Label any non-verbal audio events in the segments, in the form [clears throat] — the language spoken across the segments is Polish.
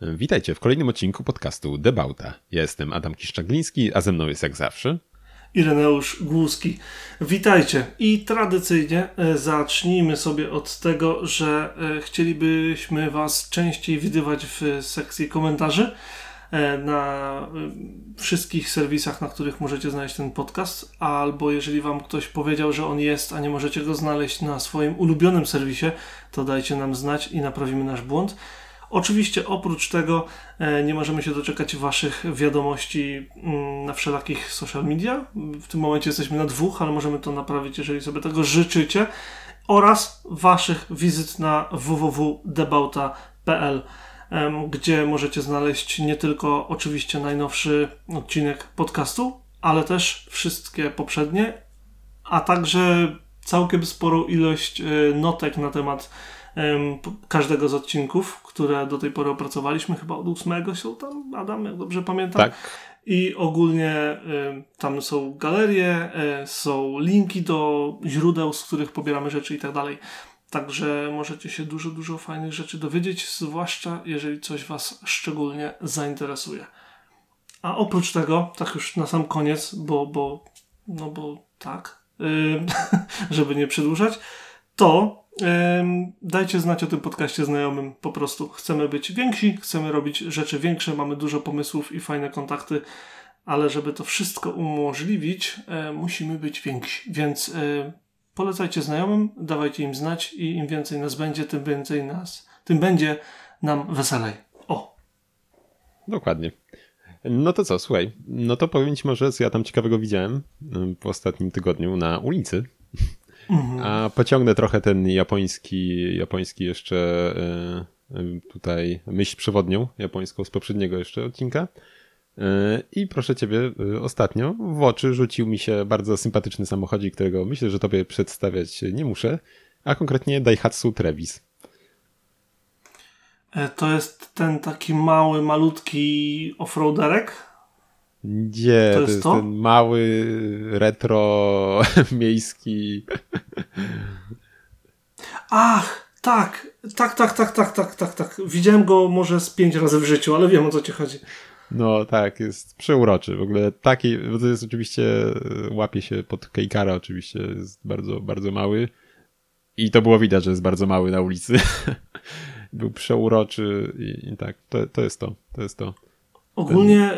Witajcie w kolejnym odcinku podcastu Debauta. Ja jestem Adam Kiszczagliński, a ze mną jest jak zawsze Ireneusz Głuski. Witajcie i tradycyjnie e, zacznijmy sobie od tego, że e, chcielibyśmy Was częściej widywać w sekcji komentarzy e, na wszystkich serwisach, na których możecie znaleźć ten podcast, albo jeżeli Wam ktoś powiedział, że on jest, a nie możecie go znaleźć na swoim ulubionym serwisie, to dajcie nam znać i naprawimy nasz błąd. Oczywiście oprócz tego e, nie możemy się doczekać Waszych wiadomości mm, na wszelakich social media. W tym momencie jesteśmy na dwóch, ale możemy to naprawić, jeżeli sobie tego życzycie. Oraz Waszych wizyt na www.debauta.pl gdzie możecie znaleźć nie tylko oczywiście najnowszy odcinek podcastu, ale też wszystkie poprzednie, a także całkiem sporą ilość e, notek na temat każdego z odcinków, które do tej pory opracowaliśmy, chyba od ósmego są tam, Adam, jak dobrze pamiętam. Tak. I ogólnie tam są galerie, e, są linki do źródeł, z których pobieramy rzeczy i tak dalej. Także możecie się dużo, dużo fajnych rzeczy dowiedzieć, zwłaszcza jeżeli coś Was szczególnie zainteresuje. A oprócz tego, tak już na sam koniec, bo, bo no bo tak, [laughs] żeby nie przedłużać, to Dajcie znać o tym podcaście znajomym. Po prostu chcemy być więksi, chcemy robić rzeczy większe, mamy dużo pomysłów i fajne kontakty, ale żeby to wszystko umożliwić, e, musimy być więksi. Więc e, polecajcie znajomym, dawajcie im znać i im więcej nas będzie, tym więcej nas, tym będzie nam weselej. O! Dokładnie. No to co, słuchaj, no to powiem Ci może, co ja tam ciekawego widziałem w ostatnim tygodniu na ulicy. Mhm. A pociągnę trochę ten japoński, japoński jeszcze e, e, tutaj myśl przewodnią japońską z poprzedniego jeszcze odcinka. E, I proszę ciebie, ostatnio w oczy rzucił mi się bardzo sympatyczny samochodzik, którego myślę, że tobie przedstawiać nie muszę, a konkretnie Daihatsu Trevis. To jest ten taki mały, malutki offroaderek? Nie, to jest, to jest to? ten mały, retro, [laughs] miejski. Ach, tak, tak, tak, tak, tak, tak, tak, tak. Widziałem go może z pięć razy w życiu, ale wiem o co ci chodzi. No tak, jest przeuroczy. W ogóle taki, bo to jest oczywiście, łapie się pod Kejkara oczywiście, jest bardzo, bardzo mały. I to było widać, że jest bardzo mały na ulicy. [laughs] Był przeuroczy i, i tak, to, to jest to, to jest to. Ogólnie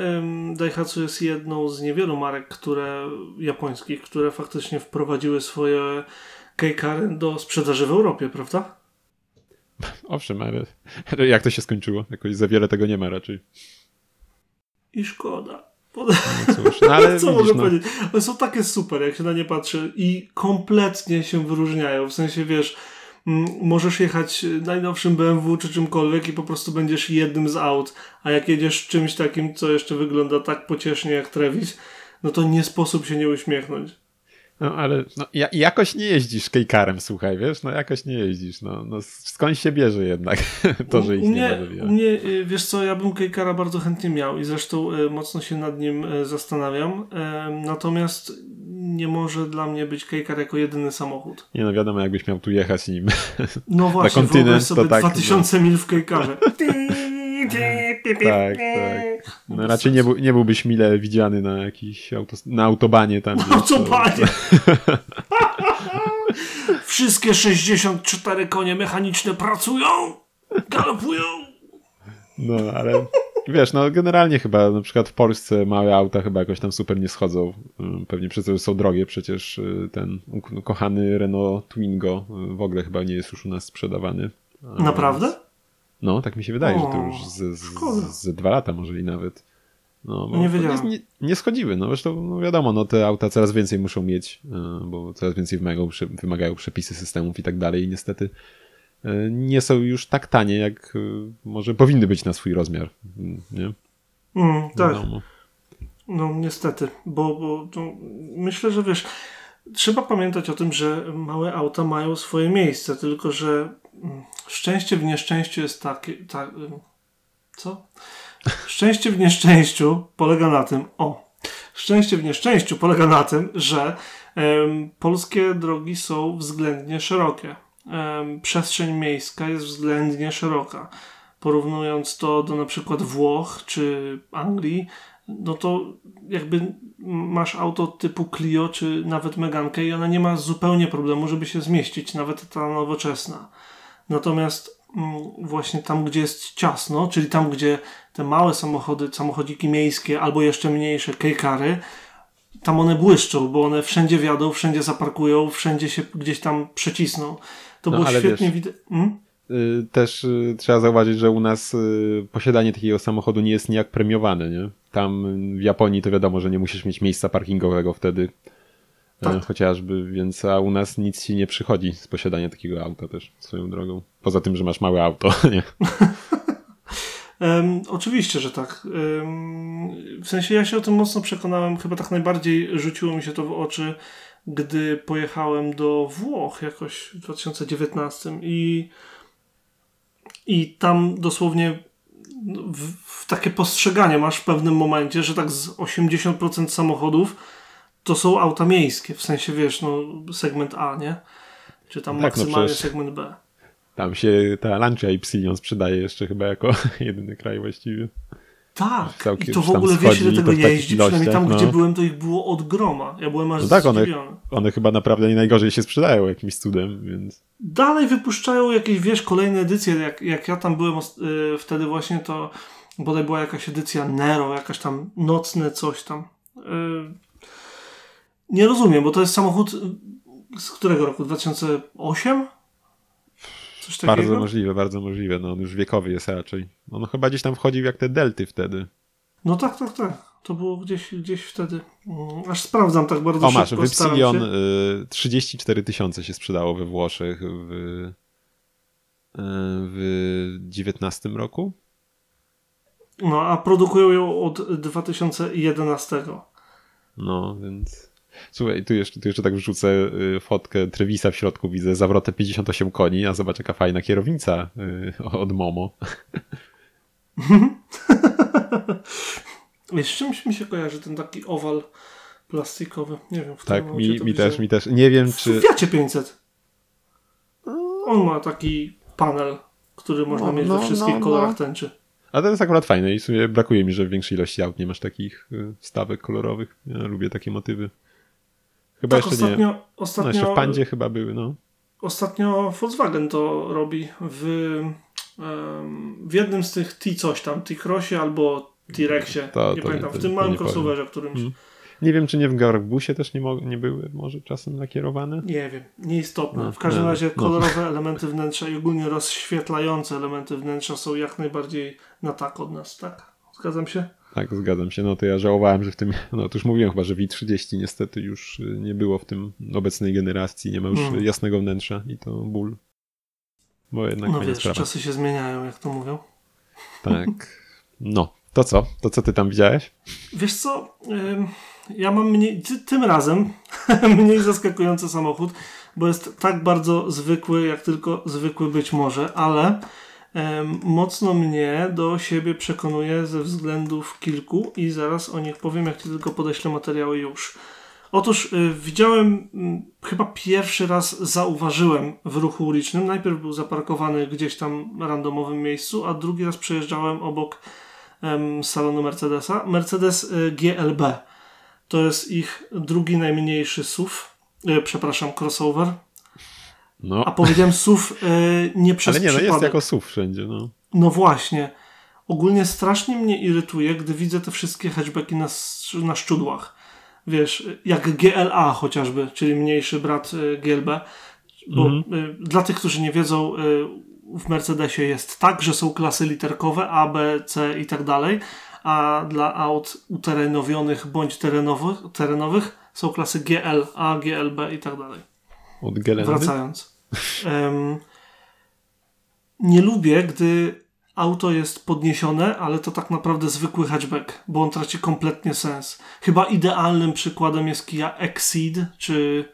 Daihatsu jest jedną z niewielu marek, które japońskich, które faktycznie wprowadziły swoje kejkary do sprzedaży w Europie, prawda? Owszem, ale jak to się skończyło? Jakoś za wiele tego nie ma raczej. I szkoda. No cóż, no ale [laughs] Co widzisz, mogę no. powiedzieć? One są takie super, jak się na nie patrzy i kompletnie się wyróżniają. W sensie, wiesz, możesz jechać najnowszym BMW czy czymkolwiek i po prostu będziesz jednym z aut, a jak jedziesz czymś takim, co jeszcze wygląda tak pociesznie jak Travis, no to nie sposób się nie uśmiechnąć. No ale no, ja, jakoś nie jeździsz kejkarem, słuchaj, wiesz, no jakoś nie jeździsz, no, no skąd się bierze jednak [laughs] to, że ich u mnie, nie ma U mnie, y, wiesz co, ja bym kejkara bardzo chętnie miał i zresztą y, mocno się nad nim y, zastanawiam, natomiast nie może dla mnie być kejkar jako jedyny samochód. Nie no, wiadomo, jakbyś miał tu jechać nim no [laughs] właśnie, na kontynent, sobie to tak. 2000 no. mil w kejkarze. [laughs] tak, tak. No, raczej nie, był, nie byłbyś mile widziany na jakiś na autobanie tam. Na autobanie! [laughs] Wszystkie 64 konie mechaniczne pracują, galopują. No, ale wiesz, no generalnie chyba na przykład w Polsce małe auta chyba jakoś tam super nie schodzą. Mm, pewnie przez to, że są drogie. Przecież y, ten kochany Renault Twingo y, w ogóle chyba nie jest już u nas sprzedawany. Naprawdę? No, tak mi się wydaje, o, że to już ze, ze dwa lata może i nawet. No, nie wiedziałem. Nie, nie, schodziły. No zresztą no wiadomo, no te auta coraz więcej muszą mieć, y, bo coraz więcej wymagają, wymagają przepisy systemów i tak dalej i niestety nie są już tak tanie, jak może powinny być na swój rozmiar. Nie? Mm, tak. Wiadomo. No niestety, bo, bo myślę, że wiesz, trzeba pamiętać o tym, że małe auta mają swoje miejsce, tylko że mm, szczęście w nieszczęściu jest takie. Tak, co? Szczęście w nieszczęściu polega na tym, o, szczęście w nieszczęściu polega na tym, że polskie drogi są względnie szerokie. Przestrzeń miejska jest względnie szeroka. porównując to do na przykład Włoch czy Anglii, no to jakby masz auto typu Clio czy nawet Megankę i ona nie ma zupełnie problemu, żeby się zmieścić, nawet ta nowoczesna. Natomiast mm, właśnie tam, gdzie jest ciasno, czyli tam, gdzie te małe samochody, samochodziki miejskie albo jeszcze mniejsze kejkary, tam one błyszczą, bo one wszędzie wjadą, wszędzie zaparkują, wszędzie się gdzieś tam przecisną. To no, było świetnie widać. Hmm? Y, też y, trzeba zauważyć, że u nas y, posiadanie takiego samochodu nie jest nijak premiowane, nie? Tam w Japonii to wiadomo, że nie musisz mieć miejsca parkingowego wtedy. Tak. Chociażby, więc a u nas nic ci nie przychodzi z posiadania takiego auta też swoją drogą. Poza tym, że masz małe auto, [laughs] nie? Um, oczywiście, że tak. Um, w sensie ja się o tym mocno przekonałem, chyba tak najbardziej rzuciło mi się to w oczy, gdy pojechałem do Włoch jakoś w 2019 i, i tam dosłownie w, w takie postrzeganie masz w pewnym momencie, że tak z 80% samochodów to są auta miejskie, w sensie wiesz, no segment A, nie? Czy tam tak, no maksymalnie no segment B. Tam się ta Lancia Ypsilon sprzedaje jeszcze chyba jako [laughs] jedyny kraj właściwie. Tak, Całkiem, i to w ogóle wiesz ile tego jeździ, przynajmniej tam no. gdzie byłem to ich było od groma. Ja byłem aż no tak, one, one chyba naprawdę nie najgorzej się sprzedają jakimś cudem, więc... Dalej wypuszczają jakieś, wiesz, kolejne edycje, jak, jak ja tam byłem yy, wtedy właśnie to bodaj była jakaś edycja Nero, jakaś tam nocne coś tam. Yy, nie rozumiem, bo to jest samochód z którego roku? 2008? Coś takiego? Bardzo możliwe, bardzo możliwe. No, on już wiekowy jest raczej. On chyba gdzieś tam wchodził jak te delty wtedy. No tak, tak, tak. To było gdzieś, gdzieś wtedy. Mm, aż sprawdzam tak bardzo o, szybko. O masz, Wypsilion y, 34 tysiące się sprzedało we Włoszech w, y, w 19 roku. No, a produkują ją od 2011. No, więc... Słuchaj, tu jeszcze, tu jeszcze tak wrzucę y, fotkę Trevisa w środku, widzę zawrotę 58 koni, a zobacz jaka fajna kierownica y, od Momo. [laughs] Wiesz, czymś mi się kojarzy ten taki owal plastikowy? Nie wiem. W tak, mi, mi też, mi też. Nie wiem, czy... W Fiacie 500. On ma taki panel, który można no, mieć no, we wszystkich no, kolorach no. tęczy. A to jest akurat fajne i w sumie brakuje mi, że w większej ilości aut nie masz takich y, wstawek kolorowych. Ja lubię takie motywy. Chyba tak, jeszcze ostatnio, nie. Ostatnio, no jeszcze w Pandzie chyba były, no. Ostatnio Volkswagen to robi w, w jednym z tych T coś tam, T-Crossie albo T-Rexie, to, nie to, pamiętam, to, w tym małym crossoverze którymś. Hmm. Nie wiem, czy nie w Garbusie też nie, nie były może czasem nakierowane? Nie wiem, nieistotne. No, w każdym no, razie no. kolorowe elementy wnętrza i ogólnie rozświetlające elementy wnętrza są jak najbardziej na tak od nas, tak? Zgadzam się? Tak, zgadzam się. No to ja żałowałem, że w tym, no to już mówiłem chyba, że V30 niestety już y, nie było w tym obecnej generacji, nie ma już hmm. jasnego wnętrza i to ból. Bo jednak no wiesz, sprawa. czasy się zmieniają, jak to mówią. Tak. No, to co? To co ty tam widziałeś? Wiesz co, ja mam mniej, tym razem [laughs] mniej zaskakujący samochód, bo jest tak bardzo zwykły, jak tylko zwykły być może, ale mocno mnie do siebie przekonuje ze względów kilku i zaraz o nich powiem, jak ci tylko podeślę materiały już. Otóż y, widziałem, y, chyba pierwszy raz zauważyłem w ruchu ulicznym. Najpierw był zaparkowany gdzieś tam randomowym miejscu, a drugi raz przejeżdżałem obok salonu Mercedesa. Mercedes y, GLB. To jest ich drugi najmniejszy SUV, y, przepraszam, crossover no. A powiedziałem SUV yy, nie przez Ale nie, no jest jako SUV wszędzie, no. No właśnie. Ogólnie strasznie mnie irytuje, gdy widzę te wszystkie hatchbacki na, na szczudłach. Wiesz, jak GLA chociażby, czyli mniejszy brat y, GLB. Bo mhm. y, dla tych, którzy nie wiedzą, w Mercedesie jest tak, że są klasy literkowe A, B, C i tak dalej, a dla aut uterenowionych bądź terenowych, terenowych są klasy GL, A, GLB i tak dalej. Od Wracając. Um, nie lubię, gdy auto jest podniesione, ale to tak naprawdę zwykły hatchback, bo on traci kompletnie sens. Chyba idealnym przykładem jest Kia Exceed, czy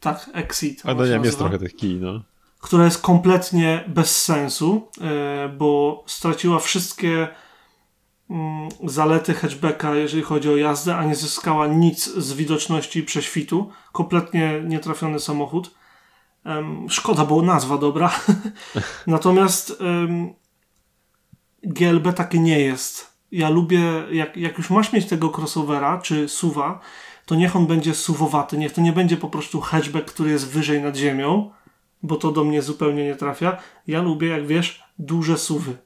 tak, Exceed. A no nie, jest trochę tych Kij, no. Która jest kompletnie bez sensu, e, bo straciła wszystkie zalety hatchbacka, jeżeli chodzi o jazdę, a nie zyskała nic z widoczności prześwitu. Kompletnie nietrafiony samochód. Szkoda, bo nazwa dobra. [laughs] Natomiast GLB takie nie jest. Ja lubię, jak, jak już masz mieć tego crossovera czy suwa, to niech on będzie suwowaty, niech to nie będzie po prostu hatchback, który jest wyżej nad ziemią, bo to do mnie zupełnie nie trafia. Ja lubię, jak wiesz, duże suwy.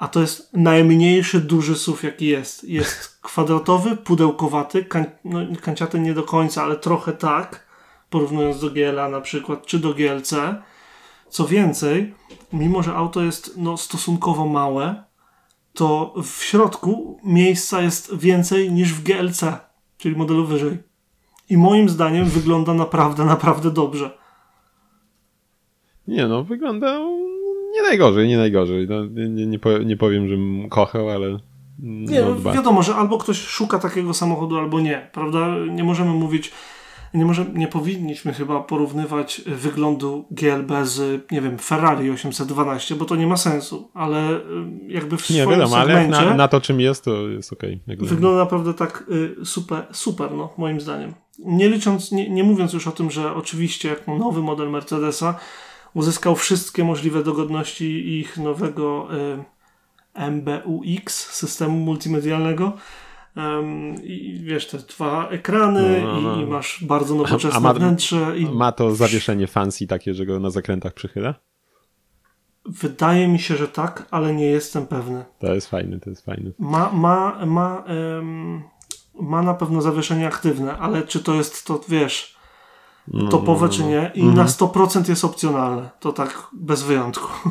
A to jest najmniejszy duży SUV, jaki jest. Jest kwadratowy, pudełkowaty, kan no, kanciaty nie do końca, ale trochę tak, porównując do GLA na przykład, czy do GLC. Co więcej, mimo że auto jest no, stosunkowo małe, to w środku miejsca jest więcej niż w GLC, czyli modelu wyżej. I moim zdaniem wygląda naprawdę, naprawdę dobrze. Nie no, wygląda nie najgorzej, nie najgorzej. No, nie, nie, nie powiem, żebym kochał, ale. No, nie, no, wiadomo, że albo ktoś szuka takiego samochodu, albo nie, prawda? Nie możemy mówić, nie, nie powinniśmy chyba porównywać wyglądu GLB z, nie wiem, Ferrari 812, bo to nie ma sensu, ale y, jakby w nie, swoim wiadomo, ale na, na, to, czym jest, to jest okej. Okay, wygląda naprawdę tak y, super, super, no, moim zdaniem. Nie licząc, nie, nie mówiąc już o tym, że oczywiście jak nowy model Mercedesa uzyskał wszystkie możliwe dogodności ich nowego y, MBUX, systemu multimedialnego. Um, I wiesz, te dwa ekrany no, no, no. I, I, masz bardzo nowoczesne a, a ma, wnętrze. I... Ma to zawieszenie fancy takie, że go na zakrętach przychyla? Wydaje mi się, że tak, ale nie jestem pewny. To jest fajne, to jest fajne. Ma, ma, ma, um, ma na pewno zawieszenie aktywne, ale czy to jest to, wiesz, topowe no, czy nie i na 100% mhm. jest opcjonalne. To tak bez wyjątku. [laughs]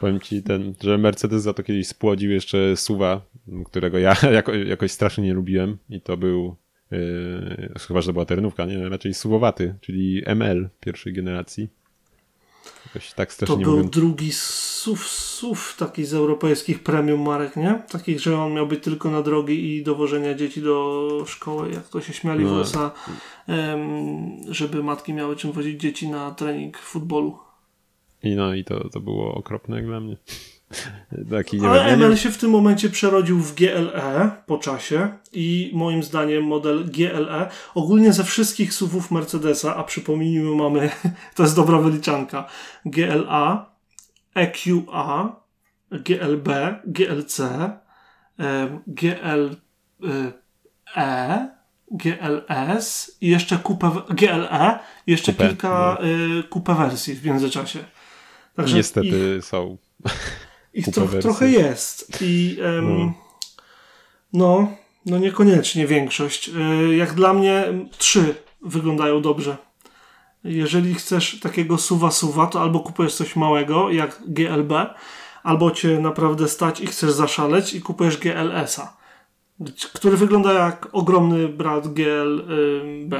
Powiem ci, ten, że Mercedes za to kiedyś spłodził jeszcze suwa, którego ja [laughs] jako, jakoś strasznie nie lubiłem i to był yy, chyba, że to była terenówka, nie? Raczej suwowaty, czyli ML pierwszej generacji. Jakoś tak strasznie to był mówiąc. drugi SUV, SUV taki z europejskich premium marek, nie? Takich, że on miał być tylko na drogi i dowożenia dzieci do szkoły, jak to się śmiali no. w USA, żeby matki miały czym wozić dzieci na trening futbolu. I no i to, to było okropne jak dla mnie. [laughs] Taki, nie Ale ML się w tym momencie przerodził w GLE po czasie i moim zdaniem model GLE ogólnie ze wszystkich SUVów Mercedesa, a przypomnijmy mamy, [laughs] to jest dobra wyliczanka, GLA, EQA, GLB, GLC, GLE, GLS i jeszcze kupę, GLE i jeszcze kupę, kilka no. Y, kupę wersji w międzyczasie. Także Niestety ich, są. [laughs] Ich tro, trochę jest. I um, no. no. no, niekoniecznie większość. Y, jak dla mnie trzy wyglądają dobrze. Jeżeli chcesz takiego suwa-suwa, to albo kupujesz coś małego, jak GLB, albo cię naprawdę stać i chcesz zaszaleć i kupujesz GLS-a, który wygląda jak ogromny brat GLB.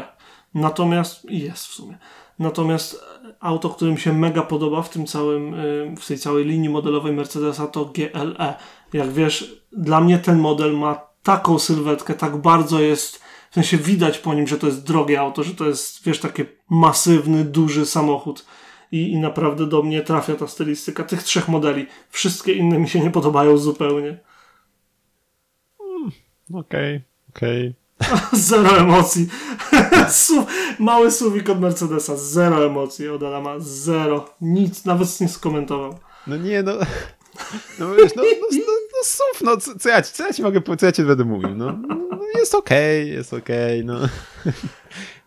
Natomiast jest w sumie. Natomiast auto, które mi się mega podoba w tym całym, y, w tej całej linii modelowej Mercedesa to GLE. Jak wiesz, dla mnie ten model ma taką sylwetkę, tak bardzo jest, w sensie widać po nim, że to jest drogie auto, że to jest, wiesz, taki masywny, duży samochód. I, I naprawdę do mnie trafia ta stylistyka tych trzech modeli. Wszystkie inne mi się nie podobają zupełnie. Hmm, okej, okay, okej. Okay. [laughs] Zero emocji. [laughs] Mały suwik od Mercedesa. Zero emocji od Adama. Zero. Nic. Nawet nie skomentował. No nie, no. No wiesz, no, no, no, no słów, no co, co, ja, co ja ci mogę co ja ci będę mówił, no, no jest okej, okay, jest okej, okay, no.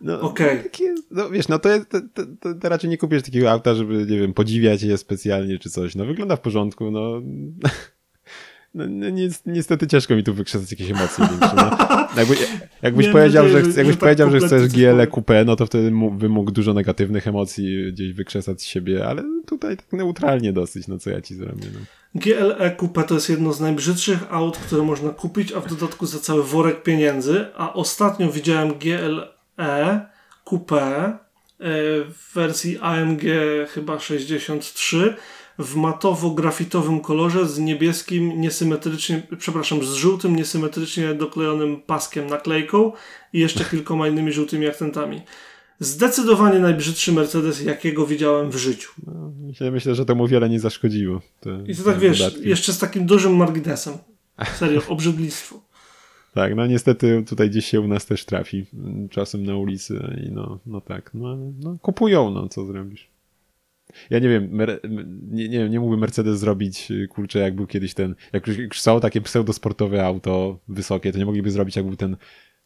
[laughs] no. Okay. No wiesz, no to, jest, to, to, to, raczej nie kupisz takiego auta, żeby, nie wiem, podziwiać je specjalnie czy coś, no wygląda w porządku, no. No, no ni niestety ciężko mi tu wykrzesać jakieś emocje większe. No. [laughs] Jakby, jakbyś nie, powiedział, nie, że, jakbyś tak powiedział, że chcesz GL Coupe, no to wtedy bym mógł dużo negatywnych emocji gdzieś wykrzesać z siebie, ale tutaj tak neutralnie dosyć, no co ja ci zrobię. No. GLE Coupe to jest jedno z najbrzydszych aut, które można kupić, a w dodatku za cały worek pieniędzy, a ostatnio widziałem GLE Coupe e, w wersji AMG chyba 63 w matowo-grafitowym kolorze z niebieskim, niesymetrycznie, przepraszam, z żółtym, niesymetrycznie doklejonym paskiem, naklejką i jeszcze [laughs] kilkoma innymi żółtymi akcentami. Zdecydowanie najbrzydszy Mercedes, jakiego widziałem w życiu. No, myślę, że to mu wiele nie zaszkodziło. Te, I to tak wiesz, dodatki. jeszcze z takim dużym marginesem. Serio, [laughs] obrzydlistwo. Tak, no niestety tutaj gdzieś się u nas też trafi czasem na ulicy i no, no tak, no, no kupują, no co zrobisz. Ja nie wiem, nie, nie, nie mógłby Mercedes zrobić, y, kurczę, jak był kiedyś ten, jak już, już są takie pseudosportowe auto wysokie, to nie mogliby zrobić, jak był ten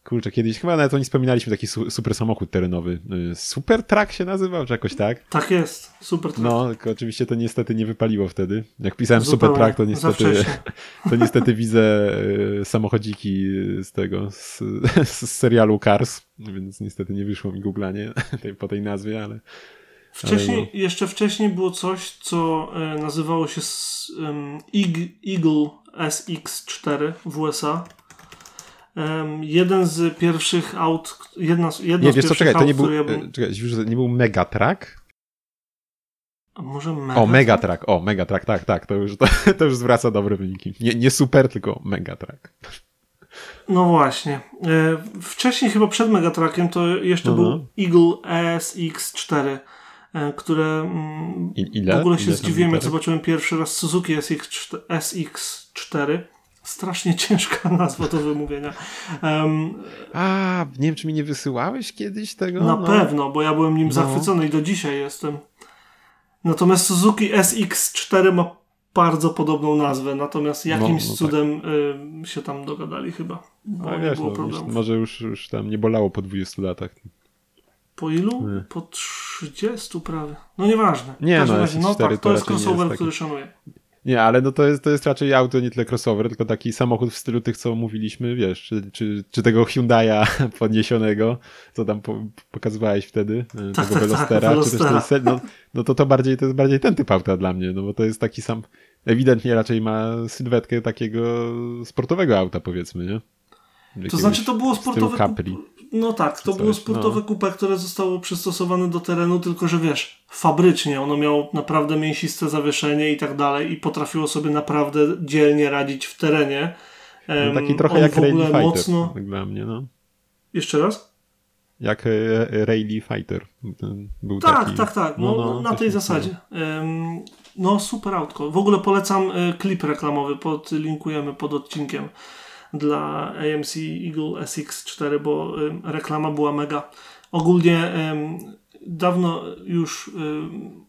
Kurczę, kiedyś chyba nawet o nim wspominaliśmy, taki su super samochód terenowy. Y, super Truck się nazywał, czy jakoś tak? Tak jest, Super Truck. No, tylko oczywiście to niestety nie wypaliło wtedy. Jak pisałem Zupełnie, Super to niestety, [laughs] to niestety widzę y, samochodziki z tego, z, [laughs] z serialu Cars, więc niestety nie wyszło mi googlanie [laughs] po tej nazwie, ale... Wcześniej, no. jeszcze wcześniej było coś, co e, nazywało się Eagle SX4 w USA jeden z pierwszych aut, jedna, jedno nie, z wiesz co, czekaj, to nie był, ja bym... czekaj, nie był Megatrack? A może Megatrack? O, Megatrack, o, Megatrack, tak, tak, to już, to, [laughs] to już zwraca dobre wyniki. Nie, nie super, tylko Megatrack. No właśnie. E, wcześniej chyba przed Megatrackiem to jeszcze uh -huh. był no. Eagle SX4, e, które mm, I, ile? w ogóle się ile zdziwiłem, jak zobaczyłem pierwszy raz Suzuki SX4, SX4 strasznie [laughs] ciężka nazwa do wymówienia. Um, A, nie wiem, czy mi nie wysyłałeś kiedyś tego? Na no. pewno, bo ja byłem nim no. zachwycony i do dzisiaj jestem. Natomiast Suzuki SX4 ma bardzo podobną nazwę, natomiast jakimś no, no cudem tak. y, się tam dogadali chyba. Bo nie wiesz, było no, problemu. Może już, już tam nie bolało po 20 latach. Po ilu? Nie. Po 30 prawie. No nieważne. Nie, no, razie, no tak, to jest crossover, który szanuję. Nie, ale no to jest, to jest raczej auto, nie tyle crossover, tylko taki samochód w stylu tych, co mówiliśmy, wiesz, czy, czy, czy tego Hyundai'a [laughs] podniesionego, co tam po, pokazywałeś wtedy, e, tak, tego tak, Velostera, tak, czy też tej, no, no to to bardziej, to jest bardziej ten typ auta dla mnie, no bo to jest taki sam, ewidentnie raczej ma sylwetkę takiego sportowego auta, powiedzmy, nie? To znaczy to było sportowe... Capri. No tak, to było sportowe no. kupę, które zostało przystosowane do terenu, tylko że wiesz, fabrycznie ono miało naprawdę mięsiste zawieszenie i tak dalej i potrafiło sobie naprawdę dzielnie radzić w terenie. No, taki trochę jak Rally Fighter mocno... Tak dla mnie, no. Jeszcze raz? Jak e, Rally Fighter. Był tak, taki... tak, tak. No, no, no na tej zasadzie. Um, no super autko. W ogóle polecam e, klip reklamowy, podlinkujemy pod odcinkiem dla AMC Eagle SX4, bo reklama była mega. Ogólnie dawno już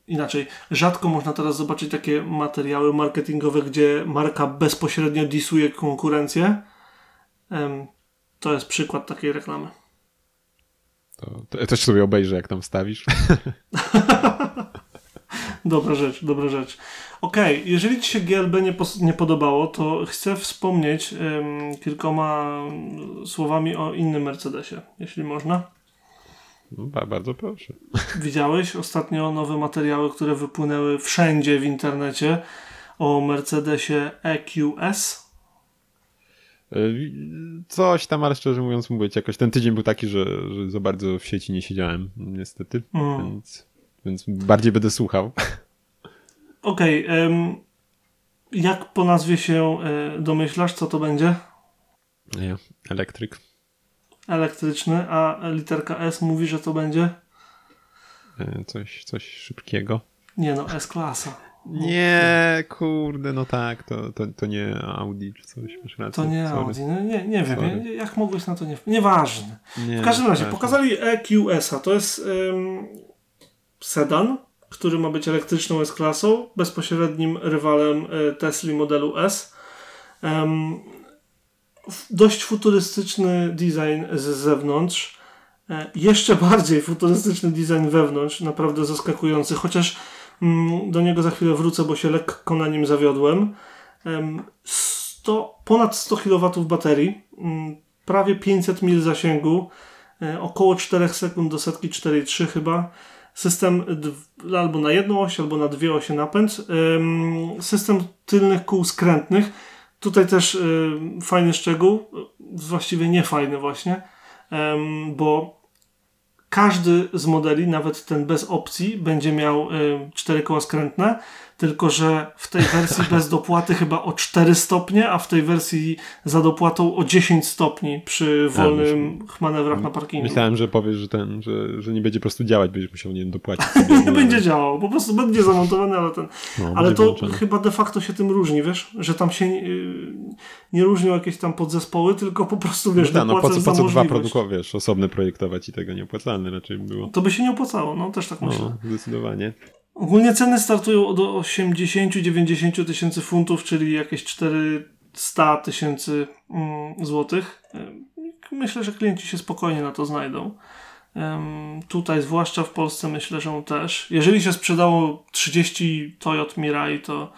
inaczej, rzadko można teraz zobaczyć takie materiały marketingowe, gdzie marka bezpośrednio disuje konkurencję. To jest przykład takiej reklamy. To, to też sobie obejrzę, jak tam stawisz. [laughs] dobra rzecz, dobra rzecz. Okej, okay, jeżeli Ci się GLB nie, nie podobało, to chcę wspomnieć um, kilkoma słowami o innym Mercedesie, jeśli można. No, bardzo proszę. [laughs] Widziałeś ostatnio nowe materiały, które wypłynęły wszędzie w internecie o Mercedesie EQS? E, coś tam, ale szczerze mówiąc, mówić, jakoś ten tydzień był taki, że, że za bardzo w sieci nie siedziałem, niestety, mm. więc, więc bardziej będę słuchał. Okej. Okay, um, jak po nazwie się y, domyślasz, co to będzie? Nie, elektryk. Elektryczny, a literka S mówi, że to będzie? E, coś, coś szybkiego. Nie no, S-klasa. Nie, kurde, no tak, to, to, to nie Audi czy coś. Masz rację. To nie Sorry. Audi, no nie, nie wiem, jak mogłeś na to nie... Nieważne. Nie, w każdym razie, pokazali EQS-a, to jest um, sedan, który ma być elektryczną S-klasą, bezpośrednim rywalem e, Tesla modelu S. Dość futurystyczny design z zewnątrz. E, jeszcze [laughs] bardziej futurystyczny design wewnątrz, naprawdę zaskakujący, chociaż mm, do niego za chwilę wrócę, bo się lekko na nim zawiodłem. 100, ponad 100 kW baterii, mm, prawie 500 mil zasięgu, e, około 4 sekund do setki 4,3 chyba system albo na jedną oś, albo na dwie osie napęd, system tylnych kół skrętnych. Tutaj też fajny szczegół, właściwie nie fajny właśnie, bo każdy z modeli, nawet ten bez opcji, będzie miał cztery koła skrętne, tylko że w tej wersji [laughs] bez dopłaty chyba o 4 stopnie, a w tej wersji za dopłatą o 10 stopni przy wolnym ja manewrach na parkingu. Myślałem, że powiesz, że, ten, że, że nie będzie po prostu działać, będziesz musiał nie dopłacić. [laughs] nie będzie działał, po prostu będzie zamontowany, ale ten. No, ale to włączony. chyba de facto się tym różni, wiesz, że tam się nie, nie różnią jakieś tam podzespoły, tylko po prostu wiesz, no, no po co, po co dwa produkować, wiesz, osobne projektować i tego nieopłacalne raczej było. To by się nie opłacało, no też tak myślę. No, zdecydowanie. Ogólnie ceny startują od 80-90 tysięcy funtów, czyli jakieś 400 tysięcy mm, złotych. Myślę, że klienci się spokojnie na to znajdą. Tutaj, zwłaszcza w Polsce, myślę, że też. Jeżeli się sprzedało 30 Toyota Mirai, to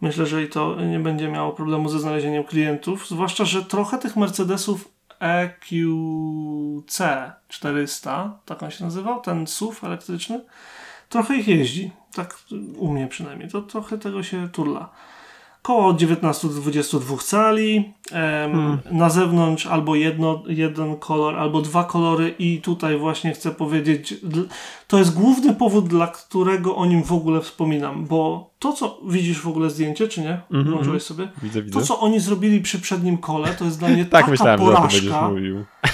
myślę, że i to nie będzie miało problemu ze znalezieniem klientów. Zwłaszcza, że trochę tych Mercedesów EQC 400, tak on się nazywał, ten SUV elektryczny, trochę ich jeździ. Tak u mnie przynajmniej. To trochę tego się turla koło 19 do 22 cali. hmm. Na zewnątrz albo jedno, jeden kolor, albo dwa kolory, i tutaj właśnie chcę powiedzieć, to jest główny powód, dla którego o nim w ogóle wspominam, bo to, co widzisz w ogóle zdjęcie, czy nie? Mm -hmm. Włączyłeś sobie? Widzę, widzę. To, co oni zrobili przy przednim kole, to jest dla mnie [laughs] tak taka myślałem, porażka. To,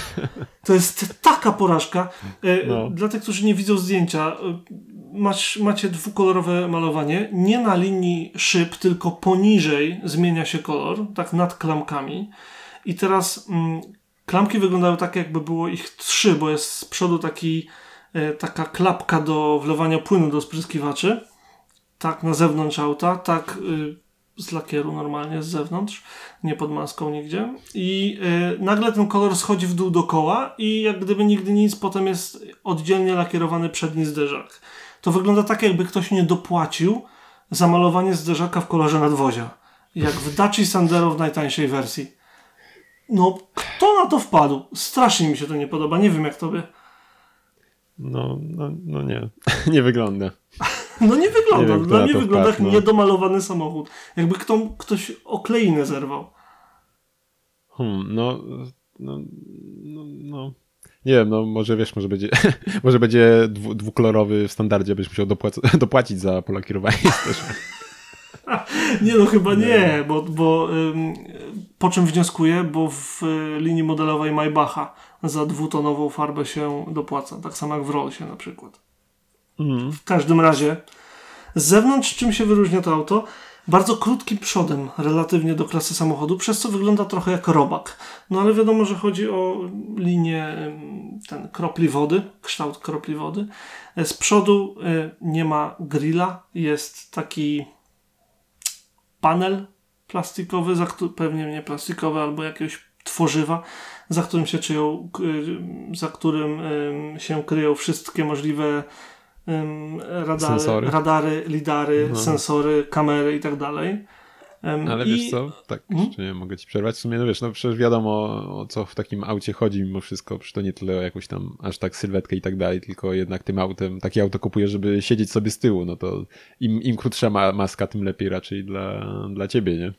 [laughs] to jest taka porażka. E, no. Dla tych, którzy nie widzą zdjęcia, masz, macie dwukolorowe malowanie, nie na linii szyb, tylko poniżej zmienia się kolor, tak nad klamkami. I teraz mm, klamki wyglądały tak, jakby było ich trzy, bo jest z przodu taki, e, taka klapka do wlewania płynu do spryskiwaczy. Tak na zewnątrz auta, tak y, z lakieru normalnie z zewnątrz, nie pod maską nigdzie. I y, nagle ten kolor schodzi w dół do koła i jak gdyby nigdy nic, potem jest oddzielnie lakierowany przedni zderzak to wygląda tak, jakby ktoś nie dopłacił za malowanie zderzaka w kolorze nadwozia. Jak w Daci Sandero w najtańszej wersji. No, kto na to wpadł? Strasznie mi się to nie podoba. Nie wiem, jak tobie. No, no, no nie. [laughs] nie wygląda. no nie wygląda. Nie Dla mnie wygląda jak no. niedomalowany samochód. Jakby kto, ktoś okleinę zerwał. Hmm, no, no, no, no. Nie wiem, no może wiesz, może będzie, [laughs] może będzie dwu, dwukolorowy w standardzie, byś musiał dopłac- [laughs] dopłacić za polakierowanie [laughs] też. Nie no, chyba nie, bo, bo ym, po czym wnioskuję, bo w y, linii modelowej Maybacha za dwutonową farbę się dopłaca, tak samo jak w Rollsie na przykład. Mm. W każdym razie, z zewnątrz czym się wyróżnia to auto? Bardzo krótkim przodem relatywnie do klasy samochodu, przez co wygląda trochę jak robak. No ale wiadomo, że chodzi o linię ten kropli wody, kształt kropli wody. E, z przodu e, nie ma grilla, jest taki panel plastikowy, pewnie nie plastikowy albo jakiegoś tworzywa, za którym się czyją, za którym się kryją wszystkie możliwe radary, sensory. radary lidary, no. sensory, kamery i tak dalej. Ale I... wiesz co, tak, hmm? nie mogę ci przerwać, w sumie, no wiesz, no przecież wiadomo o co w takim aucie chodzi mimo wszystko, przecież to nie tyle o jakąś tam aż tak sylwetkę i tak dalej, tylko jednak tym autem, takie auto kupuję, żeby siedzieć sobie z tyłu, no to im, im krótsza ma, maska, tym lepiej raczej dla, dla ciebie, nie?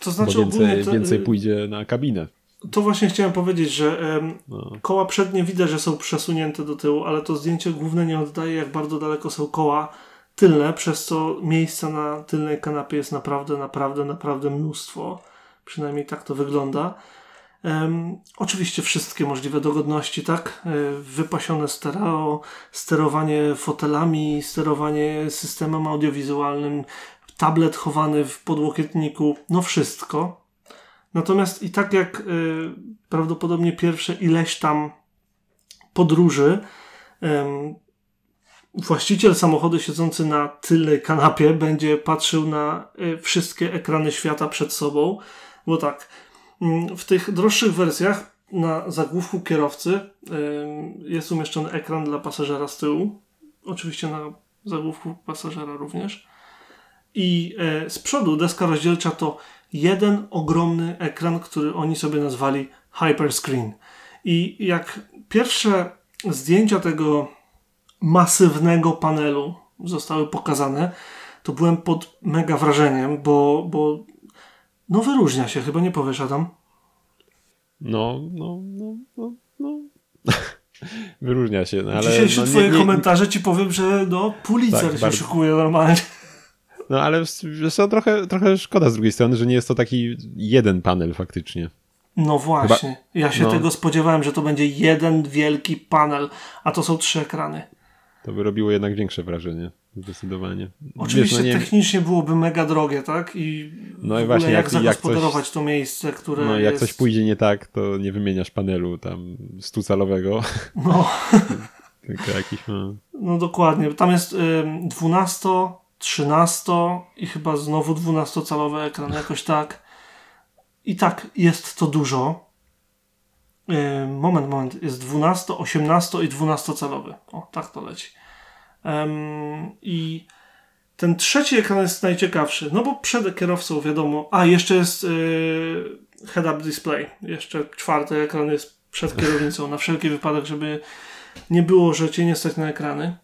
To znaczy Bo więcej, więcej pójdzie na kabinę. To właśnie chciałem powiedzieć, że no. koła przednie widać, że są przesunięte do tyłu, ale to zdjęcie główne nie oddaje, jak bardzo daleko są koła tylne, przez co miejsca na tylnej kanapie jest naprawdę, naprawdę, naprawdę mnóstwo. Przynajmniej tak to wygląda. Um, oczywiście wszystkie możliwe dogodności, tak? E, wypasione stereo, sterowanie fotelami, sterowanie systemem audiowizualnym, tablet chowany w podłokietniku, no wszystko. Natomiast i tak jak y, prawdopodobnie pierwsze ileś tam podróży, y, właściciel samochodu siedzący na tylnej kanapie będzie patrzył na y, wszystkie ekrany świata przed sobą, bo tak, mm, w tych droższych wersjach na zagłówku kierowcy jest umieszczony ekran dla pasażera z tyłu, oczywiście na zagłówku pasażera również. I e, z przodu deska rozdzielcza to jeden ogromny ekran, który oni sobie nazwali Hyperscreen. I jak pierwsze zdjęcia tego masywnego panelu zostały pokazane, to byłem pod mega wrażeniem, bo, bo no wyróżnia się, chyba nie powiesz Adam? No, no, no, no, no. [laughs] Wyróżnia się, no, ale... Dzisiejsze no, twoje nie, nie... komentarze ci powiem, że no Pulitzer tak, się bardzo... szykuje normalnie. No ale wiesz co, trochę, trochę szkoda z drugiej strony, że nie jest to taki jeden panel faktycznie. No właśnie. Chyba... Ja się no. tego spodziewałem, że to będzie jeden wielki panel, a to są trzy ekrany. To by robiło jednak większe wrażenie. Zdecydowanie. Oczywiście Wiesz, no nie... technicznie byłoby mega drogie, tak? I no i właśnie jak, jak zagospodarować coś, to miejsce, które No jak jest... coś pójdzie nie tak, to nie wymieniasz panelu tam stucalowego. No. [laughs] Tylko jakiś ma... No dokładnie. Tam jest y, 12, 13 i chyba znowu 12-calowy ekran, jakoś tak. I tak jest to dużo. Y, moment, moment. Jest 12, 18 i 12-calowy. O, tak to leci. I ten trzeci ekran jest najciekawszy, no bo przed kierowcą wiadomo. A, jeszcze jest y, head-up display. Jeszcze czwarty ekran jest przed kierownicą, na wszelki wypadek, żeby nie było, że cię nie stać na ekrany.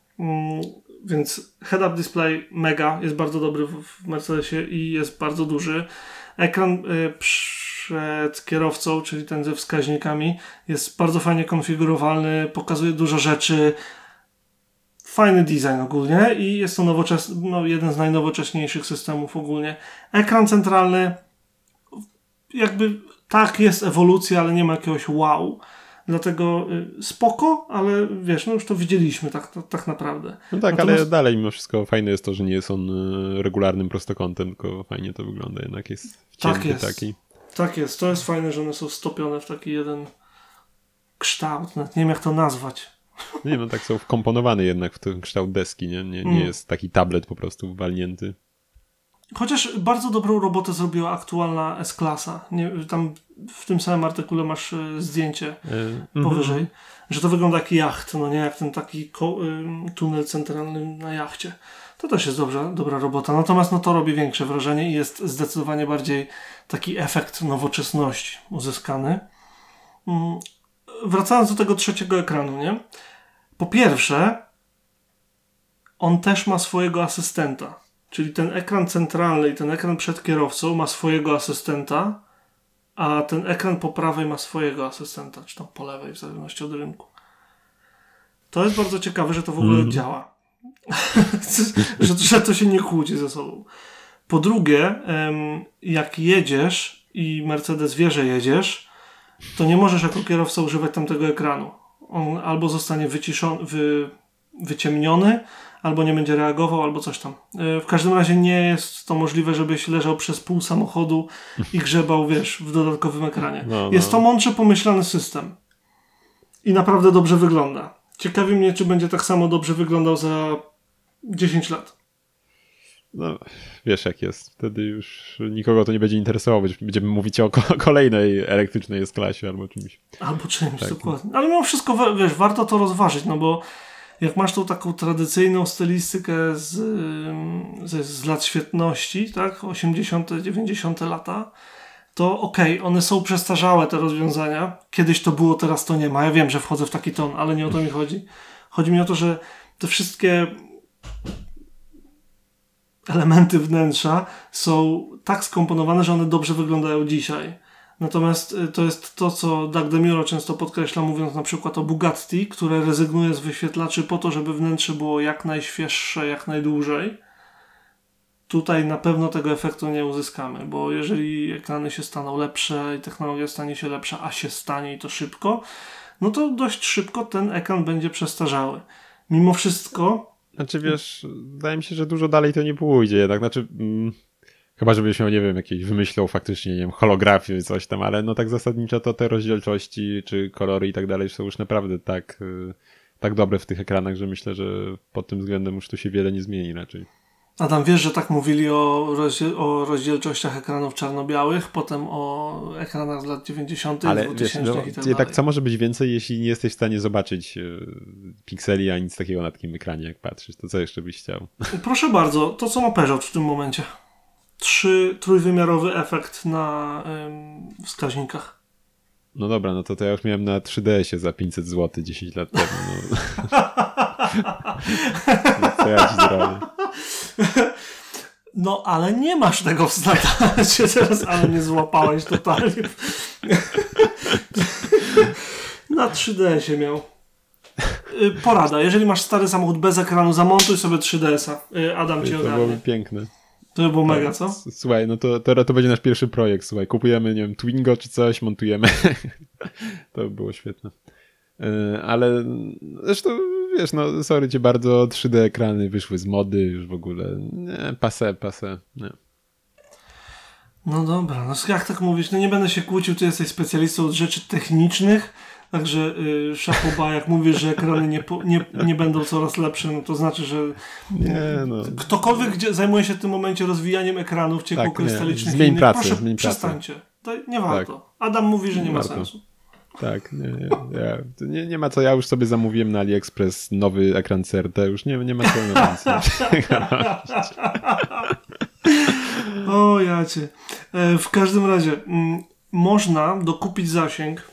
Więc head-up display mega, jest bardzo dobry w Mercedesie i jest bardzo duży. Ekran y, przed kierowcą, czyli ten ze wskaźnikami, jest bardzo fajnie konfigurowalny, pokazuje dużo rzeczy. Fajny design ogólnie i jest to nowoczesny, no, jeden z najnowocześniejszych systemów ogólnie. Ekran centralny, jakby tak jest ewolucja, ale nie ma jakiegoś wow. Dlatego y, spoko, ale wiesz, no już to widzieliśmy tak, tak, tak naprawdę. No tak, Natomiast... ale dalej mimo wszystko fajne jest to, że nie jest on y, regularnym prostokątem, tylko fajnie to wygląda, jednak jest wcięty tak jest. taki. Tak jest, to jest fajne, że one są stopione w taki jeden kształt, nie wiem jak to nazwać. Nie no, tak są wkomponowane jednak w ten kształt deski, nie, nie, nie mm. jest taki tablet po prostu walnięty. Chociaż bardzo dobrą robotę zrobiła aktualna S-klasa. Tam w tym samym artykule masz e, zdjęcie y powyżej, że to wygląda jak jacht, no nie jak ten taki tunel centralny na jachcie. To też jest dobrze, dobra robota. Natomiast no, to robi większe wrażenie i jest zdecydowanie bardziej taki efekt nowoczesności uzyskany. Mm, wracając do tego trzeciego ekranu, nie? Po pierwsze, on też ma swojego asystenta. Czyli ten ekran centralny i ten ekran przed kierowcą ma swojego asystenta, a ten ekran po prawej ma swojego asystenta, czy tam po lewej, w zależności od rynku. To jest bardzo ciekawe, że to w ogóle mm. działa. [laughs] że, że to się nie kłóci ze sobą. Po drugie, jak jedziesz i Mercedes wie, że jedziesz, to nie możesz jako kierowca używać tamtego ekranu. On albo zostanie wyciszony, wy, wyciemniony, albo nie będzie reagował, albo coś tam. E, w każdym razie nie jest to możliwe, żebyś leżał przez pół samochodu i grzebał, wiesz, w dodatkowym ekranie. No, no. Jest to mądrze pomyślany system. I naprawdę dobrze wygląda. Ciekawi mnie, czy będzie tak samo dobrze wyglądał za 10 lat. No, wiesz jak jest. Wtedy już nikogo to nie będzie interesowało. Będziemy mówić o kolejnej elektrycznej S-klasie albo czymś. Albo czymś, tak. dokładnie. Ale mimo wszystko, wiesz, warto to rozważyć, no bo jak masz tą taką tradycyjną stylistykę z, z, z lat świetności, tak, 80., 90. lata, to okej, okay, one są przestarzałe te rozwiązania. Kiedyś to było, teraz to nie ma. Ja wiem, że wchodzę w taki ton, ale nie o to mi chodzi. Chodzi mi o to, że te wszystkie elementy wnętrza są tak skomponowane, że one dobrze wyglądają dzisiaj. Natomiast y, to jest to, co Doug DeMuro często podkreśla, mówiąc na przykład o Bugatti, które rezygnuje z wyświetlaczy po to, żeby wnętrze było jak najświeższe, jak najdłużej. Tutaj na pewno tego efektu nie uzyskamy, bo jeżeli ekrany się staną lepsze i technologia stanie się lepsza, a się stanie i to szybko, no to dość szybko ten ekran będzie przestarzały. Mimo wszystko. Znaczy wiesz, wydaje mi się, że dużo dalej to nie pójdzie jednak. Znaczy. Mm Chyba, żebyś miał, nie wiem, jakieś wymyślał faktycznie, nie wiem, holografię, coś tam, ale no tak zasadniczo to te rozdzielczości, czy kolory i tak dalej są już naprawdę tak, y, tak dobre w tych ekranach, że myślę, że pod tym względem już tu się wiele nie zmieni raczej. Adam, wiesz, że tak mówili o, rozdziel o rozdzielczościach ekranów czarno-białych, potem o ekranach z lat 90., Ale 2000 wiesz, no, i tak, tak co może być więcej, jeśli nie jesteś w stanie zobaczyć y, pikseli, a nic takiego na takim ekranie, jak patrzysz, to co jeszcze byś chciał? Proszę bardzo, to co ma Peugeot w tym momencie trzy, trójwymiarowy efekt na ym, wskaźnikach. No dobra, no to, to ja już miałem na 3DS-ie za 500 zł 10 lat temu. No. [laughs] no co ja ci zrobię? No, ale nie masz tego w standardzie teraz, ale nie złapałeś totalnie. [laughs] na 3DS-ie miał. Y, porada, jeżeli masz stary samochód bez ekranu, zamontuj sobie 3DS-a. Y, Adam ci ogarnie. To byłoby piękne. To by było mega, tak. co? Słuchaj, no to, to, to będzie nasz pierwszy projekt, słuchaj, kupujemy, nie wiem, Twingo czy coś, montujemy. [laughs] to by było świetne. E, ale zresztą, wiesz, no sorry cię bardzo, 3D ekrany wyszły z mody już w ogóle. Nie, pase, pase, nie. No dobra, no jak tak mówisz, no nie będę się kłócił, ty jesteś specjalistą od rzeczy technicznych, także y, szapoba, jak mówisz, że ekrany nie, nie, nie będą coraz lepsze, no to znaczy, że nie, no. ktokolwiek gdzie zajmuje się w tym momencie rozwijaniem ekranów ciepłokrystalicznych, tak, zmień innych, pracę, proszę zmień przestańcie. To nie warto. Tak. Adam mówi, że nie, ma sensu. Tak, nie, nie, nie, nie, ma co, ja już sobie zamówiłem na AliExpress nowy ekran CRT, już nie, nie ma co [laughs] O jacie. E, w każdym razie m, można dokupić zasięg,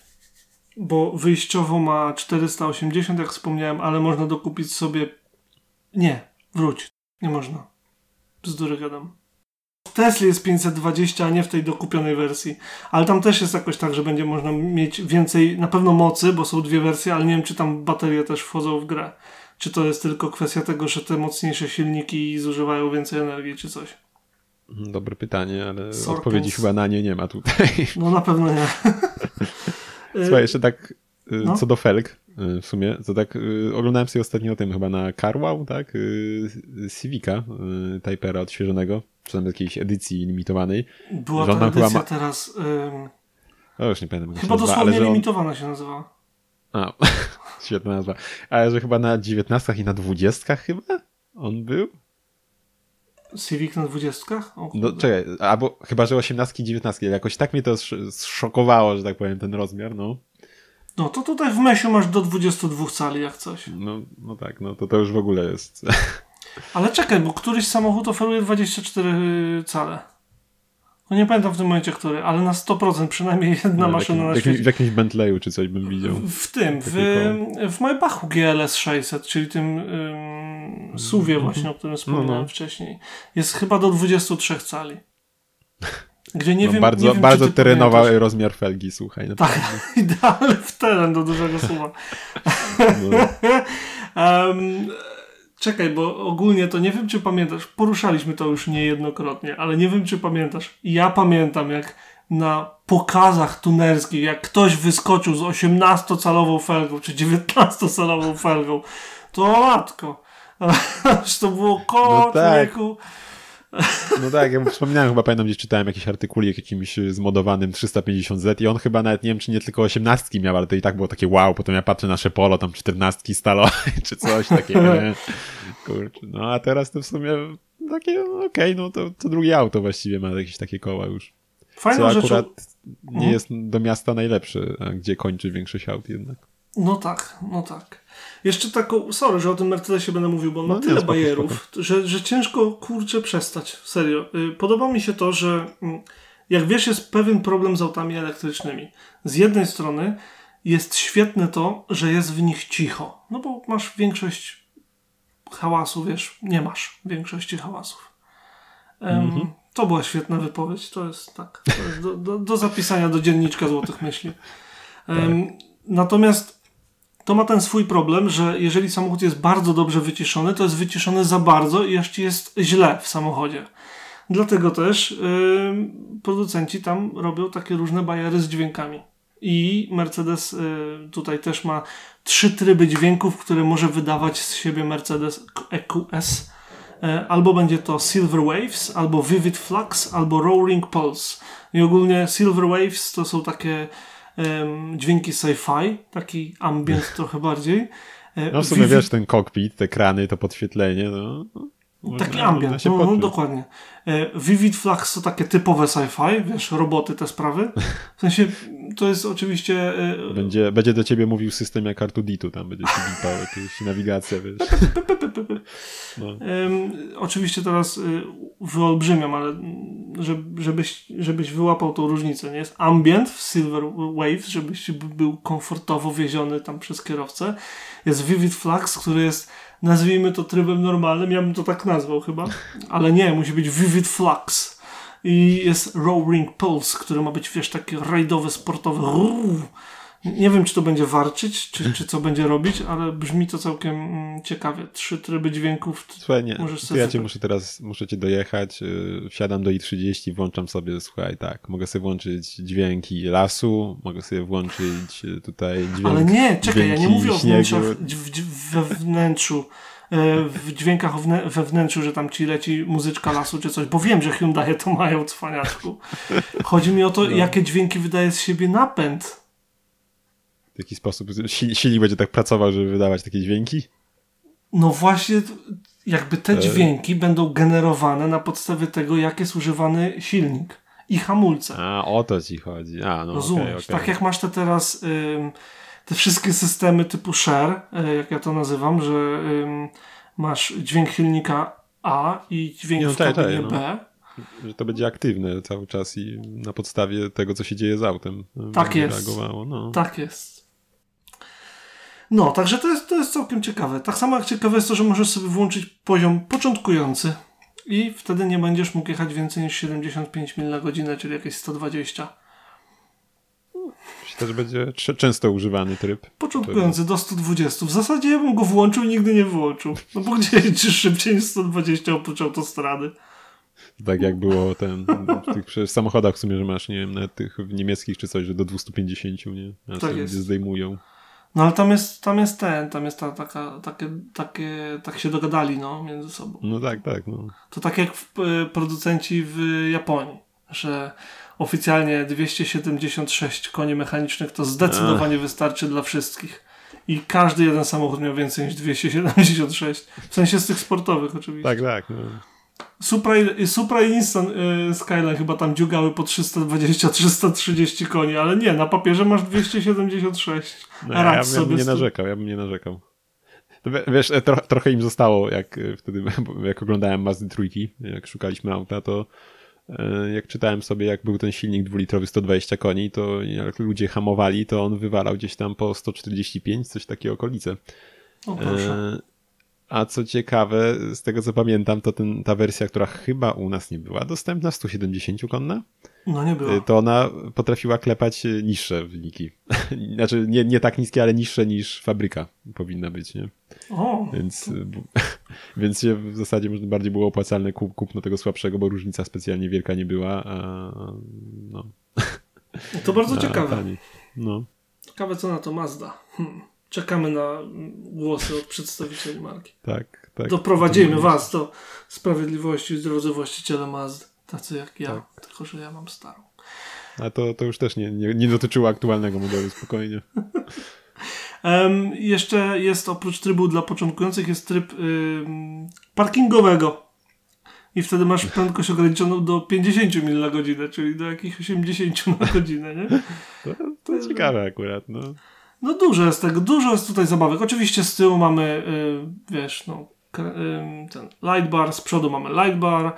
bo wyjściowo ma 480, jak wspomniałem, ale można dokupić sobie... Nie, wróć. Nie można. Bzdury gadam. W Tesla jest 520, a nie w tej dokupionej wersji. Ale tam też jest jakoś tak, że będzie można mieć więcej, na pewno mocy, bo są dwie wersje, ale nie wiem, czy tam baterie też wchodzą w grę. Czy to jest tylko kwestia tego, że te mocniejsze silniki zużywają więcej energii, czy coś. Dobre pytanie, ale Sorkens. odpowiedzi chyba na nie nie ma tutaj. No na pewno nie. [laughs] Słuchaj, jeszcze tak y, no. co do felg y, w sumie, to tak y, oglądałem sobie ostatnio o tym chyba na Carwow, tak? Civica Typera odświeżonego, czy tam jakiejś edycji limitowanej. Była to edycja ma... teraz... Ym... O, już nie pamiętam. Chyba dosłownie on... limitowana się nazywa. A, [laughs] świetna nazwa. Ale że chyba na 19 i na 20 chyba on był? Civic na dwudziestkach? No czekaj, albo chyba, że 18 i 19. Jakoś tak mnie to zszokowało, że tak powiem, ten rozmiar, no. No to tutaj w Mesiu masz do 22 cali jak coś. No, no tak, no to to już w ogóle jest. [laughs] Ale czekaj, bo któryś samochód oferuje 24 cale. No nie pamiętam w tym momencie, który, ale na 100% przynajmniej jedna no, maszyna jakim, na świecie. W jakimś Bentleyu czy coś bym widział. W, w tym, w, w Maybachu GLS 600, czyli tym um, SUVie mm -hmm. właśnie, o którym wspomniałem no, no. wcześniej. Jest chyba do 23 cali. Gdzie nie no, wiem, bardzo nie wiem, bardzo terenowy pamiętasz. rozmiar felgi, słuchaj. Tak, [laughs] idealny w teren do dużego. No. [laughs] um, Czekaj, bo ogólnie to nie wiem, czy pamiętasz, poruszaliśmy to już niejednokrotnie, ale nie wiem, czy pamiętasz. Ja pamiętam, jak na pokazach tunerskich, jak ktoś wyskoczył z 18-calową felgą, czy 19-calową felgą, to matko. [laughs] to było koło no tak. [laughs] No tak, ja wspominałem, chyba pamiętam, gdzieś czytałem jakiś artykulik jakimś zmodowanym 350Z i on chyba nawet, nie wiem, czy nie tylko 18 miał, ale to i tak było takie wow, potem ja patrzę na Szepolo, tam 14 stalowe, [laughs] czy coś takiego, Kurczę, no a teraz to w sumie takie, no, okej, okay, no to, to drugie auto właściwie ma jakieś takie koła już. Fajną co akurat rzeczą... nie mhm. jest do miasta najlepszy, gdzie kończy większość aut jednak. No tak, no tak. Jeszcze taką, sorry, że o tym Mercedesie będę mówił, bo on no, ma tyle bajerów, że, że ciężko kurczę przestać. Serio. Y, podoba mi się to, że mm, jak wiesz, jest pewien problem z autami elektrycznymi. Z jednej strony jest świetne to, że jest w nich cicho. No bo masz większość hałasu, wiesz, nie masz większości hałasów. Um, mm-hmm. To była świetna wypowiedź. To jest tak. To jest do, do, do, zapisania do dzienniczka złotych myśli. Um, tak. Natomiast to ma ten swój problem, że jeżeli samochód jest bardzo dobrze wyciszony, to jest wyciszony za bardzo i jeszcze jest źle w samochodzie. Dlatego też yy, producenci tam robią takie różne bajery z dźwiękami. I Mercedes yy, tutaj też ma trzy tryby dźwięków, które może wydawać z siebie Mercedes EQS. Yy, albo będzie to Silver Waves, albo Vivid Flux, albo Roaring Pulse. I ogólnie Silver Waves to są takie dźwięki sci-fi, taki ambient [laughs] trochę bardziej. E, no w sumie wiesz, ten kokpit, te krany, to podświetlenie, no. Taki ambient, no, no, dokładnie. E, Vivid Flux to takie typowe sci-fi, wiesz, roboty, te sprawy. W sensie, to jest oczywiście... E, będzie, będzie do ciebie mówił system jak Artuditu, tam będzie ci bipał jakieś nawigacja, wiesz. No. Oczywiście teraz y, wyolbrzymiam, ale żebyś, żebyś wyłapał tą różnicę, nie? Jest ambient w Silver Waves, żebyś był komfortowo wieziony tam przez kierowcę. Jest Vivid Flux, który jest nazwijmy to trybem normalnym, ja bym to tak nazwał chyba, ale nie, musi być Vivid Flux. I jest Roaring Pulse, który ma być, wiesz, taki rajdowy, sportowy. Nie wiem, czy to będzie warczyć, czy, czy co będzie robić, ale brzmi to całkiem mm, ciekawie. Trzy tryby dźwięków. Słuchaj, nie, ja cię muszę teraz, muszę cię dojechać, yy, wsiadam do i30, włączam sobie, słuchaj, tak, mogę sobie włączyć dźwięki lasu, mogę sobie włączyć y, tutaj dźwięk Ale nie, czekaj, ja nie mówię o wnętrzach, w, we wnętrzu w dźwiękach we wnętrzu, że tam ci leci muzyczka lasu czy coś, bo wiem, że Hyundai to mają, cwaniaczku. Chodzi mi o to, no. jakie dźwięki wydaje z siebie napęd. W jaki sposób silnik będzie tak pracował, żeby wydawać takie dźwięki? No właśnie, jakby te e. dźwięki będą generowane na podstawie tego, jak jest używany silnik i hamulce. A, o to ci chodzi. A, no, Rozumiesz? Okay, okay. Tak jak masz te teraz te wszystkie systemy typu share, y, jak ja to nazywam, że masz dźwięk silnika A i dźwięk no, w tak, tak, no. B. Że to będzie aktywne cały czas i na podstawie tego, co się dzieje z autem. Tak jest. Reagowało. No. Tak jest. No, także to jest, to jest całkiem ciekawe. Tak samo jak ciekawe jest to, że możesz sobie włączyć poziom początkujący i wtedy nie będziesz mógł jechać więcej niż 75 mil na godzinę, czyli jakieś 120. Też będzie często używany tryb. Początkujący do 120. W zasadzie ja bym go włączył i nigdy nie wyłączył. No bo gdzie jedziesz szybciej niż 120 oprócz autostrady? Tak jak było ten, w tych samochodach w sumie, że masz, nie wiem, tych niemieckich czy coś, że do 250, nie? Aż tak jest. zdejmują. No ale tam jest, tam jest ten, tam jest ta, taka, takie, takie, tak się dogadali, no, między sobą. No tak, tak, no. To tak jak w, y, producenci w Japonii, że oficjalnie 276 koni mechanicznych to zdecydowanie Ech. wystarczy dla wszystkich. I każdy jeden samochód miał więcej niż 276. W sensie z tych sportowych oczywiście. Tak, tak. No. Supra, Supra i Nissan y, Skyline chyba tam dziugały po 320-330 koni, ale nie, na papierze masz 276. No, ja, ja, bym nie narzekał, ja bym nie narzekał. Wiesz, e, tro, trochę im zostało, jak e, wtedy, [laughs] jak oglądałem Mazdy trójki, jak szukaliśmy auta, to jak czytałem sobie, jak był ten silnik dwulitrowy 120 koni, to jak ludzie hamowali, to on wywalał gdzieś tam po 145, coś takie okolice. O proszę. A co ciekawe, z tego co pamiętam, to ten, ta wersja, która chyba u nas nie była dostępna, 170 konna, no nie była. to ona potrafiła klepać niższe wyniki. [laughs] znaczy nie, nie tak niskie, ale niższe niż fabryka powinna być, nie? O, więc, to... [laughs] więc się w zasadzie bardziej było opłacalne kup, kupno tego słabszego, bo różnica specjalnie wielka nie była, a no. To bardzo [laughs] ciekawe. No. Ciekawe co na to Mazda. Hmm. Czekamy na głosy od przedstawicieli marki. Tak, tak. Doprowadzimy was do sprawiedliwości, drodzy właściciele Mazdy. Tacy jak ja, tak. tylko że ja mam starą. A to, to już też nie, nie, nie dotyczyło aktualnego modelu, spokojnie. [laughs] um, jeszcze jest oprócz trybu dla początkujących, jest tryb ym, parkingowego. I wtedy masz prędkość ograniczoną do 50 mil na godzinę, czyli do jakich 80 na godzinę, nie? [laughs] To, to ciekawe akurat, no. No dużo jest tego, dużo jest tutaj zabawek. Oczywiście z tyłu mamy, yy, wiesz, no, ten light bar, z przodu mamy light bar,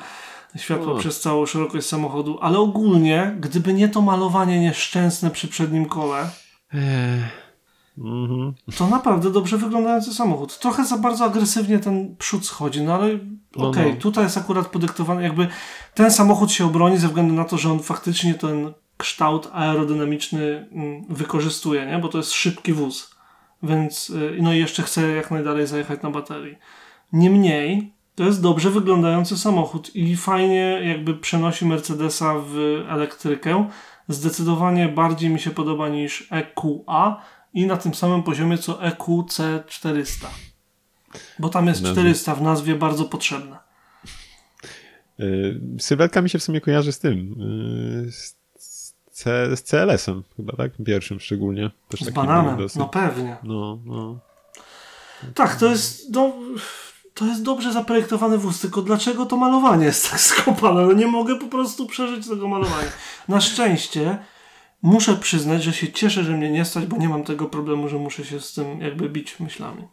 światło przez całą szerokość samochodu, ale ogólnie, gdyby nie to malowanie nieszczęsne przy przednim kole, mhm. to naprawdę dobrze wyglądający samochód. Trochę za bardzo agresywnie ten przód schodzi, no ale no, okej, okay, no. tutaj jest akurat podyktowany, jakby ten samochód się obroni ze względu na to, że on faktycznie ten kształt aerodynamiczny mm, wykorzystuje, nie? bo to jest szybki wóz. Więc, y, no i jeszcze chce jak najdalej zajechać na baterii. Niemniej, to jest dobrze wyglądający samochód i fajnie jakby przenosi Mercedesa w elektrykę. Zdecydowanie bardziej mi się podoba niż EQA i na tym samym poziomie co EQC400. Bo tam jest 400 w nazwie bardzo potrzebne. Yy, sylwetka mi się w sumie kojarzy z tym. Yy, z C, z CLS-em chyba, tak? Pierwszym szczególnie. Też z bananem, no pewnie. No, no. Tak, to jest, no, to jest dobrze zaprojektowany wóz, tylko dlaczego to malowanie jest tak skopane? No nie mogę po prostu przeżyć tego malowania. Na szczęście muszę przyznać, że się cieszę, że mnie nie stać, bo nie mam tego problemu, że muszę się z tym jakby bić myślami.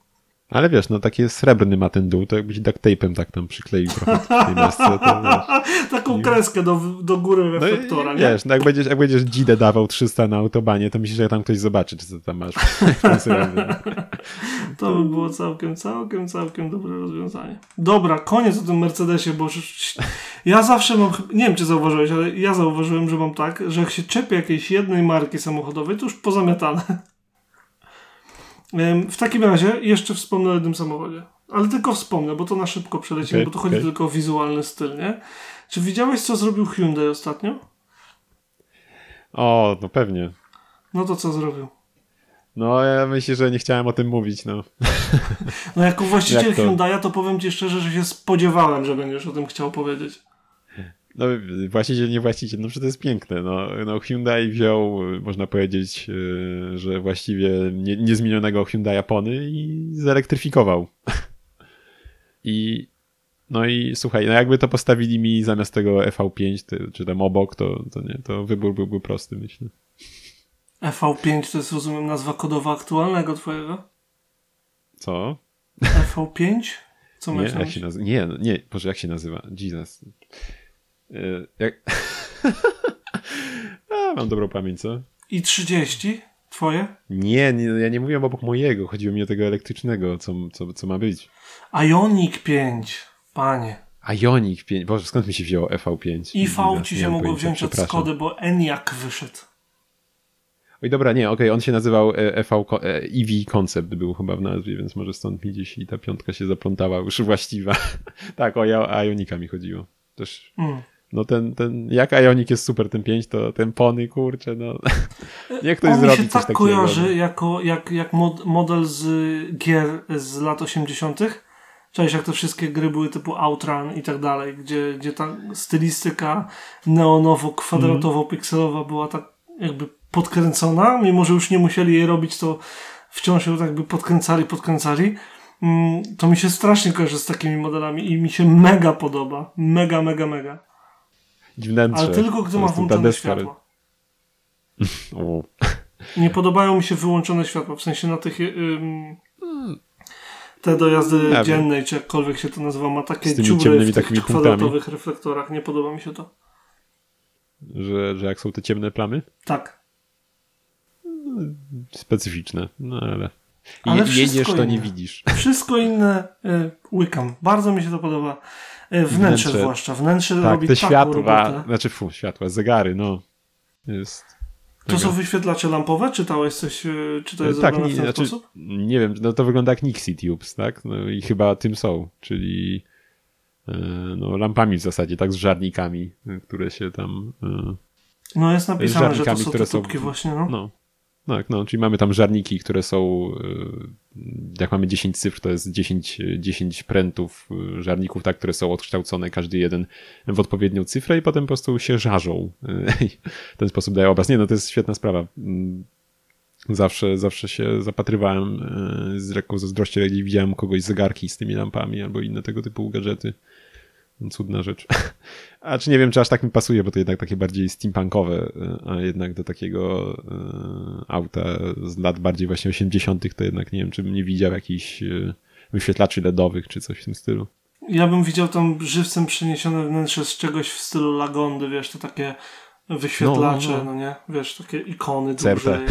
Ale wiesz, no taki srebrny ma ten dół, to jakbyś duct tape'em tak tam przykleił trochę w tej masce, to wiesz. [laughs] Taką kreskę do, do góry reflektora, no, Wiesz, no jak będziesz, jak będziesz dzidę dawał 300 na autobanie, to myślisz, że tam ktoś zobaczy, czy co tam masz. [laughs] [laughs] to by było całkiem, całkiem, całkiem dobre rozwiązanie. Dobra, koniec o tym Mercedesie, bo ja zawsze mam, nie wiem czy zauważyłeś, ale ja zauważyłem, że mam tak, że jak się czepię jakiejś jednej marki samochodowej, to już pozamiatane. W takim razie jeszcze wspomnę o jednym samochodzie. Ale tylko wspomnę, bo to na szybko przelecimy, okay, bo tu chodzi okay. tylko o wizualny styl, nie? Czy widziałeś, co zrobił Hyundai ostatnio? O, no pewnie. No to co zrobił? No, ja myślę, że nie chciałem o tym mówić, no. No, jako właściciel to? Hyundai'a to powiem ci szczerze, że się spodziewałem, że będziesz o tym chciał powiedzieć. No, właściciel, nie właściciel, no przecież to jest piękne. No, no Hyundai wziął, można powiedzieć, e, że właściwie nie, niezmienionego Hyundai Pony i zelektryfikował. [laughs] I no i słuchaj, no jakby to postawili mi zamiast tego EV5, czy tam obok, to, to nie, to wybór byłby prosty, myślę. EV5 to jest, rozumiem, nazwa kodowa aktualnego twojego? Co? EV5? Co nie, jak się? Nie, nie, Boże, jak się nazywa? Jesus. Yy, jak... [laughs] A, mam dobrą pamięć, co? I 30? Twoje? Nie, nie, ja nie mówiłem obok mojego. Chodziło mi o tego elektrycznego, co, co, co ma być. Ionic 5, panie. Ionic 5. Boże, skąd mi się wzięło EV5? IV ci się mogło wziąć od Skody, bo ENIAC wyszedł. Oj, dobra, nie, okej, okay, on się nazywał EV, e EV Concept był chyba w nazwie, więc może stąd mi gdzieś i ta piątka się zaplątała już właściwa. [laughs] tak, o Ionika mi chodziło. Też... Mm. No ten, ten, jak Ionic jest super, ten 5, to ten Pony, kurczę, no. [laughs] Niech ktoś On zrobi mi się tak kojarzy jako, jak, jak mod, model z gier z lat 80. Cześć, jak te wszystkie gry były typu Outrun i tak dalej, gdzie, gdzie ta stylistyka neonowo-kwadratowo-pikselowa była tak jakby podkręcona, mimo że już nie musieli jej robić, to wciąż ją tak jakby podkręcali, podkręcali. Mm, to mi się strasznie kojarzy z takimi modelami i mi się mega podoba. Mega, mega, mega. Wnętrze. Ale tylko gdy ma włączone światło. [laughs] Nie podobają mi się wyłączone światła, w sensie na tych te dojazdy ja dziennej, czy jakkolwiek się to nazywa, ma takie dziury w tych kwadratowych punktami. reflektorach. Nie podoba mi się to. Że, że jak są te ciemne plamy? Tak. Specyficzne, no ale... ale jedziesz, to nie widzisz. Wszystko inne y, łykam. Bardzo mi się to podoba. Wnętrze, wnętrze zwłaszcza. Wnętrze tak, robi te światła, robotę. znaczy fu, światła, zegary, no. Jest. To są wyświetlacze lampowe? Czytałeś coś, e, czy to jest tak, nie, w ten znaczy, sposób? Nie wiem, no to wygląda jak Nixie Tubes, tak? No i chyba tym są, czyli e, no, lampami w zasadzie, tak z żarnikami, e, które się tam... No jest napisane, że to są te tubki właśnie, no. no. Tak, no, czyli mamy tam żarniki, które są, y, jak mamy 10 cyfr, to jest 10, 10 prętów y, żarników, tak, które są odkształcone, każdy jeden w odpowiednią cyfrę i potem po prostu się żarzą. [laughs] W ten sposób daje obraz. Nie, no to jest świetna sprawa. Mm, zawsze, zawsze się zapatrywałem y, z lekką zazdrością, jak widziałem kogoś zegarki z tymi lampami albo inne tego typu gadżety. Cudna rzecz. [laughs] A czy nie wiem, czy aż tak mi pasuje, bo to jednak takie bardziej steampunkowe, a jednak do takiego e, auta z lat bardziej właśnie 80., to jednak nie wiem, czy bym nie widział jakichś e, wyświetlaczy LEDowych czy coś w tym stylu. Ja bym widział tam żywcem przeniesione wnętrze z czegoś w stylu Lagondy, wiesz, to takie wyświetlacze, no, no, no. no nie? Wiesz, takie ikony duże.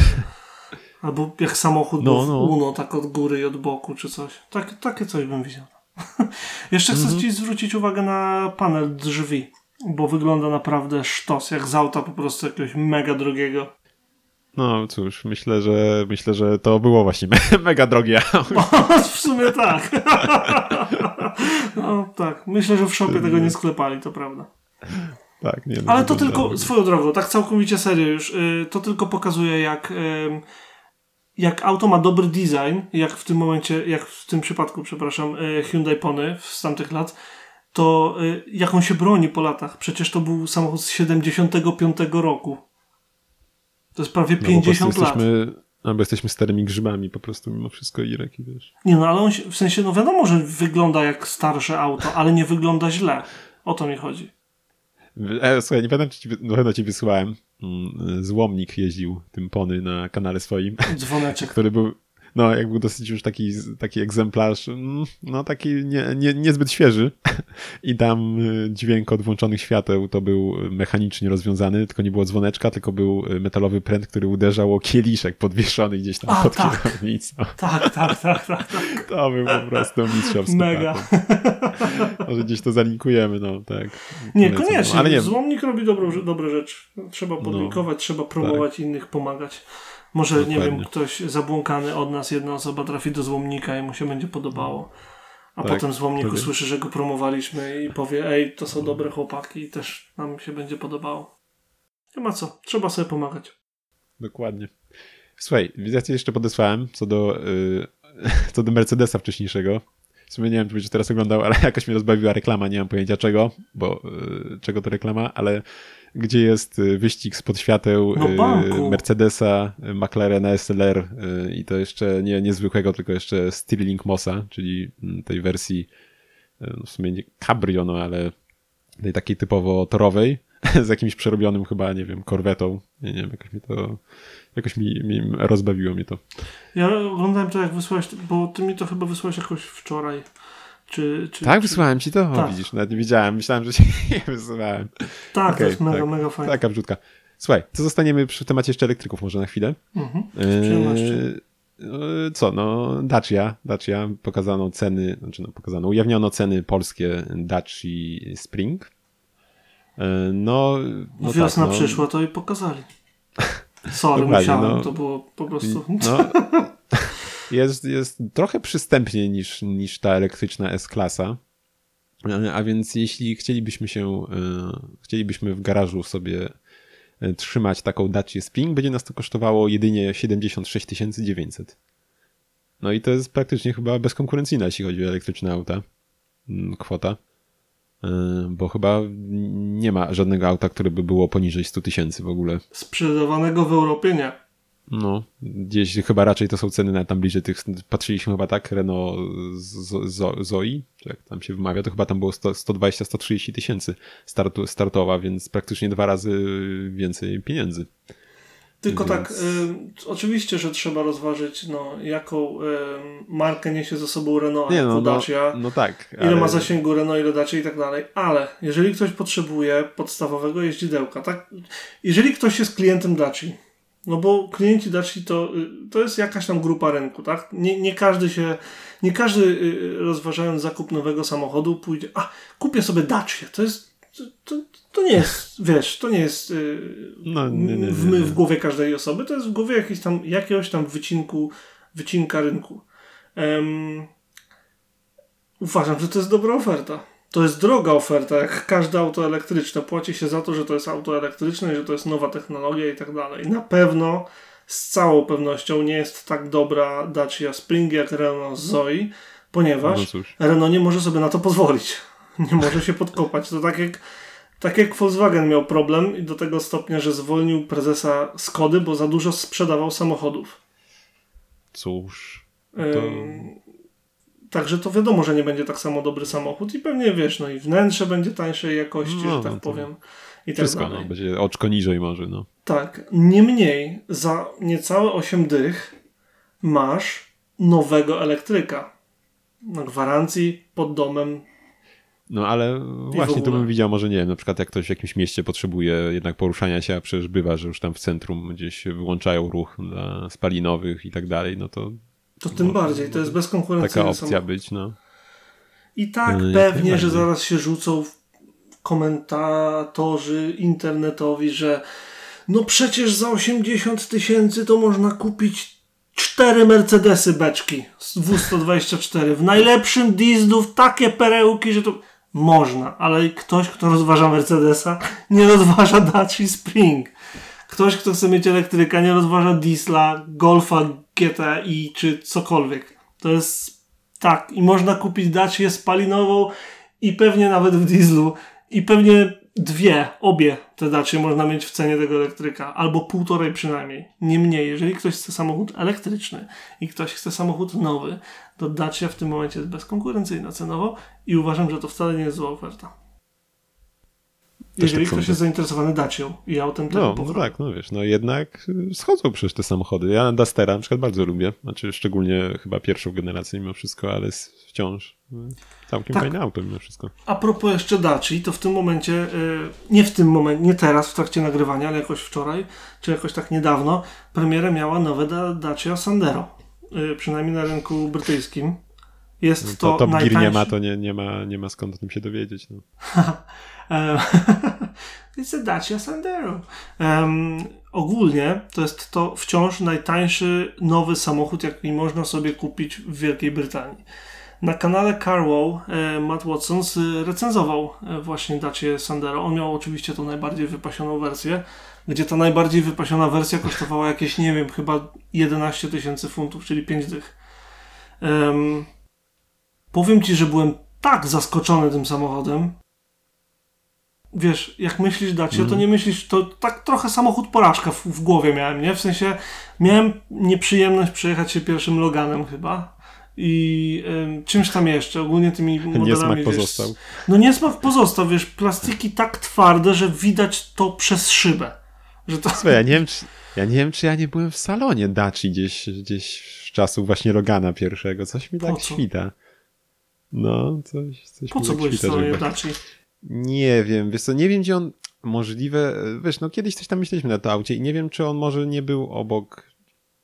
Albo jak samochód no, no. Uno, tak od góry i od boku, czy coś. Tak, takie coś bym widział. [laughs] Jeszcze chcę mhm. ci zwrócić uwagę na panel drzwi, bo wygląda naprawdę sztos, jak z auta po prostu jakiegoś mega drogiego. No cóż, myślę, że myślę, że to było właśnie me [laughs] mega drogie. [laughs] w sumie tak. no tak, myślę, że w shopie tego nie sklepali, to prawda. Tak, nie. No, Ale to tylko, swoją drogą, tak całkowicie serio już, y, to tylko pokazuje jak jak auto ma dobry design, jak w tym momencie, jak w tym przypadku, przepraszam, e, Hyundai Pony z tamtych lat, to e, jak on się broni po latach. Przecież to był samochód z 75 roku. To jest prawie no, 50 lat. Jesteśmy, albo jesteśmy starymi grzybami po prostu mimo wszystko Irek i wiesz. Nie no, ale on się, w sensie, no wiadomo, że wygląda jak starsze auto, ale nie wygląda źle. O to mi chodzi. E, słuchaj, nie pamiętam, czy ci, pewno ci wysłałem. Mm, złomnik jeździł tym pony na kanale swoim. Dzwoneczek. [laughs] który był, no, jak był dosyć już taki, taki egzemplarz, mm, no taki nie, nie, niezbyt świeży [laughs] i tam y, dźwięk od włączonych świateł to był mechanicznie rozwiązany, tylko nie było dzwoneczka, tylko był y, metalowy pręt, który uderzał o kieliszek podwieszony gdzieś tam A, pod tak. kierownicą. [laughs] Tak, tak, tak, tak, tak. [laughs] To był po prostu mistrzowski Mega. Może gdzieś to zalinkujemy, no tak. Nie, koniecznie. Ale nie. Złomnik robi dobrą, dobre rzeczy. Trzeba podlinkować, no, trzeba promować tak. innych, pomagać. Może, Dokładnie. nie wiem, ktoś zabłąkany od nas, jedna osoba trafi do złomnika i mu się będzie podobało. A tak, potem złomnik usłyszy, że go promowaliśmy i powie, ej, to są dobre chłopaki i też nam się będzie podobało. Nie ma co, trzeba sobie pomagać. Dokładnie. Słuchaj, ja ci jeszcze podesłałem co do, yy, [laughs] co do Mercedesa wcześniejszego. W sumie nie wiem, czy będziesz teraz oglądał, ale [laughs] jakoś mnie rozbawiła reklama, nie mam pojęcia czego, bo yy, czego to reklama, ale gdzie jest y, wyścig spod świateł no, Mercedesa, McLarena SLR yy, i to jeszcze nie niezwykłego, tylko jeszcze Stirling Mossa, czyli mm, tej wersji y, w sumie nie cabrio, no ale tej takiej typowo torowej, [laughs] z jakimś przerobionym chyba, nie wiem, korwetą. Nie, nie wiem, jakoś mi to, jakoś mi, mi rozbawiło mnie to. Ja oglądałem to, jak wysłałeś, bo ty mi to chyba wysłałeś jakoś wczoraj. Czy, czy, tak, czy... wysłałem ci to? Tak. O, widzisz, nawet nie widziałem. Myślałem, że ci [laughs] nie wysłałem. Tak, okay, to jest mega, tak, mega fajne. Taka wrzutka. Słuchaj, to zostaniemy przy temacie jeszcze elektryków może na chwilę. Mhm, z przyjemnością. Eee, co, no Dacia, Dacia pokazano ceny, znaczy no pokazano, ujawniono ceny polskie Daci Spring. Eee, no, no Wiosna tak, no. przyszła, to i pokazali. [laughs] Sorry, musiałem, no. to było po prostu... No, [laughs] jest, jest trochę przystępniej niż, niż ta elektryczna S-klasa. A więc jeśli chcielibyśmy się, e, chcielibyśmy w garażu sobie e, trzymać taką Dacia Spring, będzie nas to kosztowało jedynie 76 900. No i to jest praktycznie chyba bezkonkurencyjna, jeśli chodzi o elektryczne auta, mm, kwota. E, Bo chyba nie ma żadnego auta, które by było poniżej 100 tysięcy w ogóle. Sprzedawanego w Europie nie. No, gdzieś chyba raczej to są ceny na tam bliżej tych, patrzyliśmy chyba tak, Renault Z- Z- Zoe, czy jak tam się wymawia, to chyba tam było 100 120-130 tysięcy startu, startowa, więc praktycznie dwa razy więcej pieniędzy. Tylko Więc- tak, y, oczywiście, że trzeba rozważyć, no, jaką y, markę niesie ze sobą Renault, Nie no, no, Dacia, no tak. ile ale- ma zasięgu Renault, ile Dacia i tak dalej, ale jeżeli ktoś potrzebuje podstawowego jeździdełka, tak, jeżeli ktoś jest klientem Daci, no bo klienci Daci to, y, to jest jakaś tam grupa rynku, tak? Nie, nie każdy się, nie każdy y, rozważając zakup nowego samochodu pójdzie, a kupię sobie Dacię, to jest, to, to, nie jest, wiesz, to nie jest y, No, nie, nie, w, w głowie każdej osoby, to jest w głowie jakiś tam, jakiegoś tam wycinku, wycinka rynku. Em, uważam, że to jest dobra oferta. To jest droga oferta, jak każde auto elektryczne. Płaci się za to, że to jest auto elektryczne że to jest nowa technologia i tak dalej. Na pewno, z całą pewnością nie jest tak dobra Dacia Spring jak Renault Zoe, ponieważ No. Renault nie może sobie na to pozwolić. [laughs] Nie może się podkopać. To tak jak, tak jak Volkswagen miał problem i do tego stopnia, że zwolnił prezesa Skody, bo za dużo sprzedawał samochodów. Cóż. Ym, Także to wiadomo, że nie będzie tak samo dobry samochód i pewnie wiesz, no i wnętrze będzie tańszej jakości, No, że tak no powiem. I tak Wszystko, dalej. no, będzie oczko niżej może, no. Tak. Niemniej za niecałe 8 dych masz nowego elektryka. Na gwarancji pod domem. No ale właśnie tu bym widział, może nie wiem, na przykład jak ktoś w jakimś mieście potrzebuje jednak poruszania się, a przecież bywa, że już tam w centrum gdzieś wyłączają ruch dla spalinowych i tak dalej, no to To tym bardziej. To jest bezkonkurencyjny taka opcja samochód. być, no. I tak jak pewnie, że zaraz się rzucą komentatorzy internetowi, że no przecież za 80 tysięcy to można kupić cztery Mercedesy beczki z W124 w najlepszym dieslu, w takie perełki, że to można, ale ktoś, kto rozważa Mercedesa, nie rozważa Dacia Spring. Ktoś, kto chce mieć elektryka, nie rozważa diesla, Golfa GTI czy cokolwiek. To jest tak, i można kupić Dacię spalinową i pewnie nawet w dieslu i pewnie dwie, obie te Dacie można mieć w cenie tego elektryka, albo półtorej przynajmniej. Niemniej, jeżeli ktoś chce samochód elektryczny i ktoś chce samochód nowy, to Dacia w tym momencie jest bezkonkurencyjna cenowo i uważam, że to wcale nie jest zła oferta. Jeżeli tak ktoś sądzę. jest zainteresowany Dacią i autem tego No, no tak, no wiesz, no jednak schodzą przecież te samochody. Ja Dustera na przykład bardzo lubię, znaczy szczególnie chyba pierwszą generację mimo wszystko, ale wciąż y, całkiem Tak. fajne auto mimo wszystko. A propos jeszcze Daci, to w tym momencie, y, nie w tym momencie, nie teraz w trakcie nagrywania, ale jakoś wczoraj, czy jakoś tak niedawno, premierę miała nowe da, Dacia Sandero. Y, przynajmniej na rynku brytyjskim. Jest To, to, Top Gear nie najtańszy... ma, to nie, nie, ma, nie ma skąd o tym się dowiedzieć. No. E, [laughs] It's a Dacia Sandero. Em, ogólnie to jest to wciąż najtańszy nowy samochód, jaki można sobie kupić w Wielkiej Brytanii. Na kanale Carwow e, Matt Watson recenzował e, właśnie Dacia Sandero. On miał oczywiście tą najbardziej wypasioną wersję, gdzie ta najbardziej wypasiona wersja kosztowała jakieś, nie wiem, chyba 11 tysięcy funtów, czyli 5 dych. Um, powiem Ci, że byłem tak zaskoczony tym samochodem. Wiesz, jak myślisz Dacia, mm. to mhm. nie myślisz, to tak trochę samochód porażka w, w, głowie miałem, nie? W sensie miałem nieprzyjemność przejechać się pierwszym Loganem chyba i y, czymś tam jeszcze, ogólnie tymi [laughs] modelami, Niesmak wiesz, pozostał. No niesmak pozostał, wiesz, plastiki tak twarde, że widać to przez szybę. Że to... Słuchaj, ja nie wiem, czy, ja nie wiem, czy ja nie byłem w salonie Daci gdzieś, gdzieś z czasów właśnie Logana pierwszego, coś mi tak świta. No, coś, coś Po co tak byłeś w. Daci? Nie wiem, wiesz co, nie wiem gdzie on, możliwe, wiesz, no kiedyś coś tam myśleliśmy na to aucie i nie wiem, czy on może nie był obok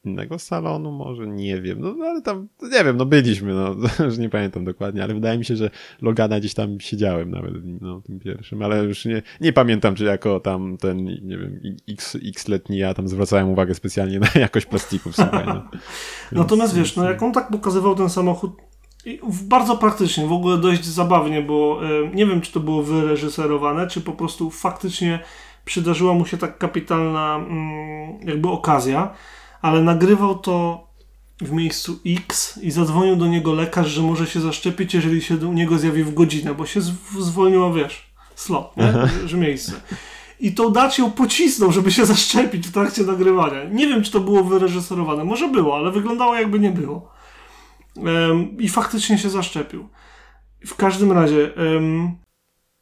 innego salonu, może nie wiem, no, no ale tam, nie wiem, no byliśmy, no, [laughs] już nie pamiętam dokładnie, ale wydaje mi się, że Logana gdzieś tam siedziałem nawet, no, tym pierwszym, ale już nie, nie pamiętam, czy jako tam ten, nie wiem, x, x-letni ja tam zwracałem uwagę specjalnie na [laughs] jakość plastików, słuchaj, no. [laughs] Natomiast wiesz, no jak on tak pokazywał ten samochód, bardzo praktycznie, w ogóle dość zabawnie, bo e, nie wiem, czy to było wyreżyserowane, czy po prostu faktycznie przydarzyła mu się tak kapitalna mm, jakby okazja, ale nagrywał to w miejscu X i zadzwonił do niego lekarz, że może się zaszczepić, jeżeli się u niego zjawi w godzinę, bo się zwolniło, wiesz, slot, nie? że miejsce. I tą ją pocisnął, żeby się zaszczepić w trakcie nagrywania. Nie wiem, czy to było wyreżyserowane. Może było, ale wyglądało jakby nie było. I faktycznie się zaszczepił. W każdym razie,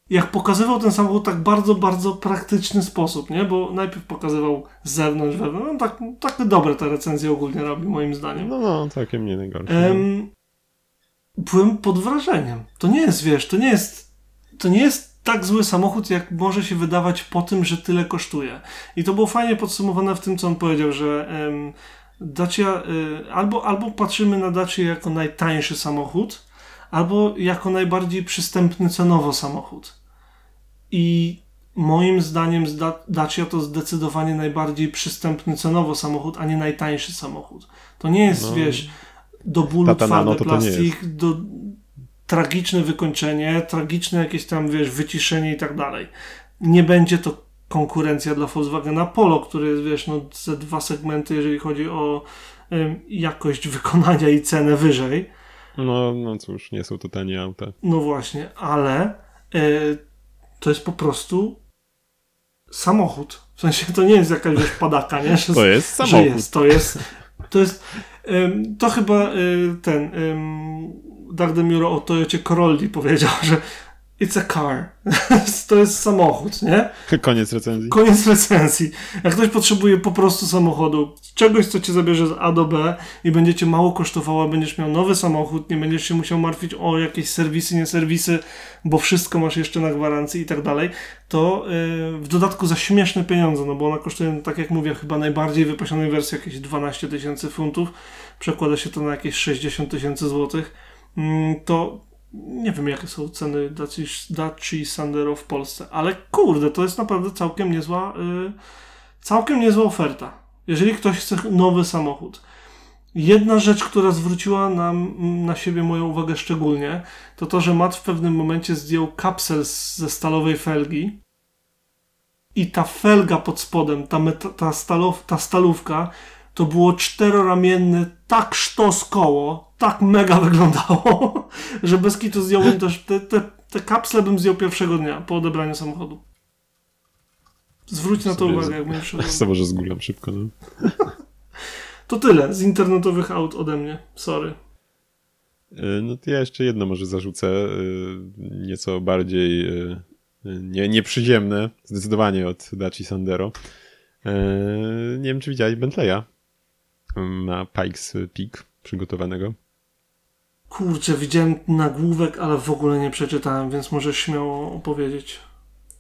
jak pokazywał ten samochód tak bardzo, bardzo praktyczny sposób, nie? Bo najpierw pokazywał z zewnątrz, wewnątrz. No, tak, tak dobre te recenzje ogólnie robi, moim zdaniem. No, no, całkiem nie najgorsze. Um, byłem pod wrażeniem. To nie jest, wiesz, to nie jest, to nie jest tak zły samochód, jak może się wydawać po tym, że tyle kosztuje. I to było fajnie podsumowane w tym, co on powiedział, że um, Dacia, y, albo, albo patrzymy na Dacia jako najtańszy samochód, albo jako najbardziej przystępny cenowo samochód. I moim zdaniem Dacia to zdecydowanie najbardziej przystępny cenowo samochód, a nie najtańszy samochód. To nie jest, no, wiesz, do bólu twardy no, plastik, do tragiczne wykończenie, tragiczne jakieś tam, wiesz, wyciszenie i tak dalej. Nie będzie to konkurencja dla Volkswagena Polo, który jest, wiesz, no, ze dwa segmenty, jeżeli chodzi o y, jakość wykonania i cenę wyżej. No, no cóż, nie są to tanie auta. No właśnie, ale y, to jest po prostu samochód. W sensie to nie jest jakaś wiesz, padaka, nie? [laughs] Że, to jest samochód. Jest, to jest, to jest, y, to chyba y, ten y, Dark Demuro o Toyocie Corolli powiedział, że It's a car. [laughs] to jest samochód, nie? [laughs] Koniec recenzji. Koniec recenzji. Jak ktoś potrzebuje po prostu samochodu, czegoś, co cię zabierze z A do B i będzie cię mało kosztowało, będziesz miał nowy samochód, nie będziesz się musiał martwić o jakieś serwisy, nie serwisy, bo wszystko masz jeszcze na gwarancji i tak dalej, to yy, w dodatku za śmieszne pieniądze, no bo ona kosztuje, tak jak mówię, chyba najbardziej wypasionej wersji jakieś 12 tysięcy funtów, przekłada się to na jakieś 60 tysięcy złotych, yy, to nie wiem, jakie są ceny Daci, Sandero w Polsce, ale kurde, to jest naprawdę całkiem niezła, yy, całkiem niezła oferta. Jeżeli ktoś chce nowy samochód. Jedna rzecz, która zwróciła nam, na siebie moją uwagę szczególnie, to to, że Matt w pewnym momencie zdjął kapsel ze stalowej felgi i ta felga pod spodem, ta, meta, ta, stalow, ta stalówka, to było czteroramienne, tak sztos koło, tak mega wyglądało, [laughs] że bez kitu zdjąłbym też te, te, te kapsle bym zdjął pierwszego dnia po odebraniu samochodu. Zwróć na to uwagę, jak będziesz [laughs] Ja może zgulam szybko, no. [laughs] To tyle z internetowych aut ode mnie. Sorry. E, no to ja jeszcze jedno może zarzucę, e, nieco bardziej e, nie, nieprzyziemne, zdecydowanie od Daci Sandero. Nie wiem, czy widziałeś Bentleya na Pikes Peak przygotowanego. Kurczę, widziałem nagłówek, ale w ogóle nie przeczytałem, więc możesz śmiało opowiedzieć.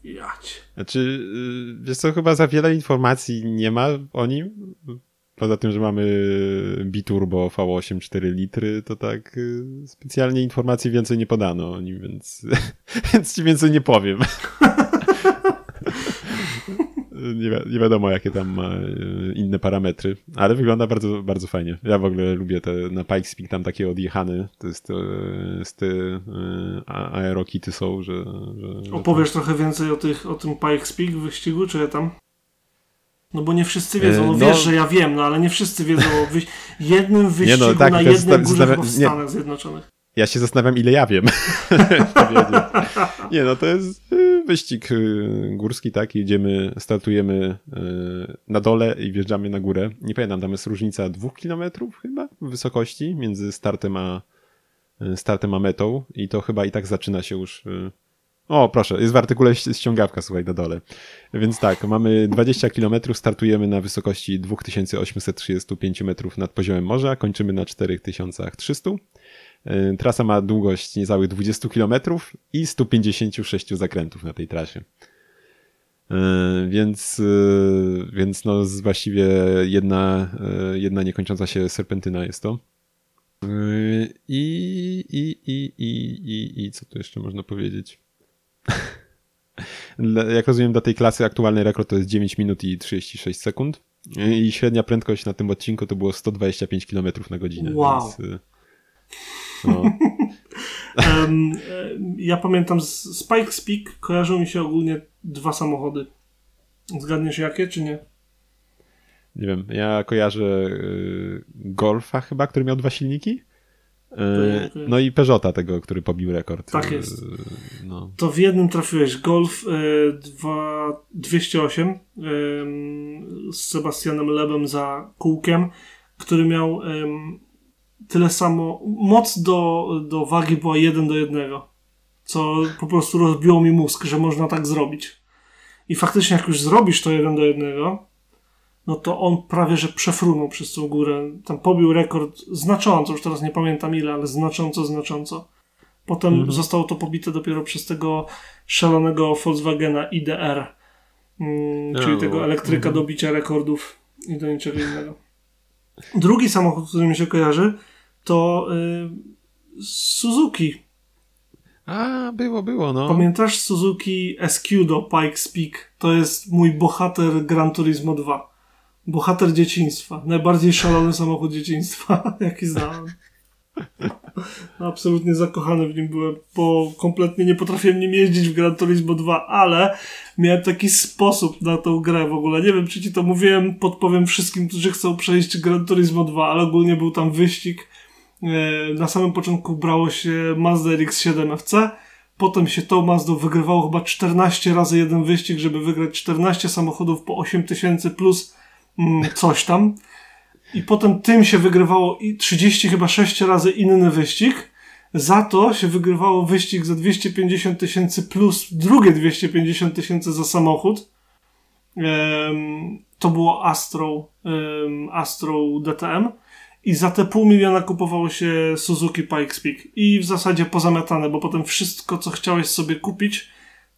Jać. Znaczy, y, wiesz co, chyba za wiele informacji nie ma o nim. Poza tym, że mamy biturbo V8 4 litry, to tak y, specjalnie informacji więcej nie podano o nim, więc, [laughs] więc ci więcej nie powiem. [laughs] nie, wi nie, wiadomo, jakie tam ma e, inne parametry, ale wygląda bardzo, bardzo fajnie. Ja w ogóle lubię te na Pikes Peak tam takie odjechane, to jest z te aerokity są, że... że Opowiesz trochę więcej o, tych, o tym Pikes Peak wyścigu, czy ja tam? No bo nie wszyscy wiedzą, no, no wiesz, że ja wiem, no ale nie wszyscy wiedzą o wyś jednym wyścigu nie, no, tak, na jednej górze w Stanach Zjednoczonych. Ja się zastanawiam, ile ja wiem. [laughs] nie, no to jest y, wyścig y, górski, tak? Jedziemy, startujemy y, na dole i wjeżdżamy na górę. Nie pamiętam, tam jest różnica dwóch kilometrów chyba w wysokości między startem a, startem a metą i to chyba i tak zaczyna się już... O, proszę, jest w artykule ściągawka, słuchaj, na dole. Więc tak, mamy 20 km, startujemy na wysokości 2835 metrów nad poziomem morza, kończymy na 4300 E, trasa ma długość niecałych 20 km i 156 zakrętów na tej trasie. E, więc, e, więc no właściwie jedna, jedna niekończąca się serpentyna jest to. I, i, i, i, i, i co tu jeszcze można powiedzieć? [laughs] Jak rozumiem, dla tej klasy aktualny rekord to jest 9 minut i 36 sekund. I średnia prędkość na tym odcinku to było 125 km na godzinę. Wow. Więc, no. [laughs] um, ja pamiętam z Spike's Peak kojarzą mi się ogólnie dwa samochody. Zgadniesz jakie, czy nie? Nie wiem, ja kojarzę y, Golfa chyba, który miał dwa silniki. Y, no i Peugeota tego, który pobił rekord. Tak jest. No. To w jednym trafiłeś Golf 2, 208 z Sebastianem Lebem za kółkiem, który miał tyle samo, moc do, do wagi była 1 do 1, co po prostu rozbiło mi mózg, że można tak zrobić. I faktycznie jak już zrobisz to 1 do 1, no to on prawie że przefrunął przez tą górę. Tam pobił rekord znacząco, już teraz nie pamiętam ile, ale znacząco, znacząco. Potem mhm. zostało to pobite dopiero przez tego szalonego Volkswagena IDR, mm, czyli no, tego elektryka mhm. do bicia rekordów i do niczego innego. Drugi samochód, który mi się kojarzy, to y, Suzuki. A, było, było, no. Pamiętasz Suzuki SQ do Pikes Peak? To jest mój bohater Gran Turismo 2. Bohater dzieciństwa. Najbardziej szalony samochód dzieciństwa, [laughs] jaki znałem. [laughs] Absolutnie zakochany w nim byłem, bo kompletnie nie potrafiłem nim jeździć w Gran Turismo 2, ale miałem taki sposób na tą grę w ogóle. Nie wiem, czy ci to mówiłem, podpowiem wszystkim, którzy chcą przejść Gran Turismo 2, ale ogólnie był tam wyścig E, na samym początku brało się Mazda RX-7 FC, potem się tą Mazdą wygrywało chyba 14 razy jeden wyścig, żeby wygrać 14 samochodów po 8000 plus mm, coś tam. I potem tym się wygrywało i 30 chyba 6 razy inny wyścig. Za to się wygrywało wyścig za 250 tysięcy plus drugie 250 tysięcy za samochód. to było Astro, Astro DTM i za te pół miliona kupowało się Suzuki Pikes Peak. I w zasadzie pozamiatane, bo potem wszystko, co chciałeś sobie kupić,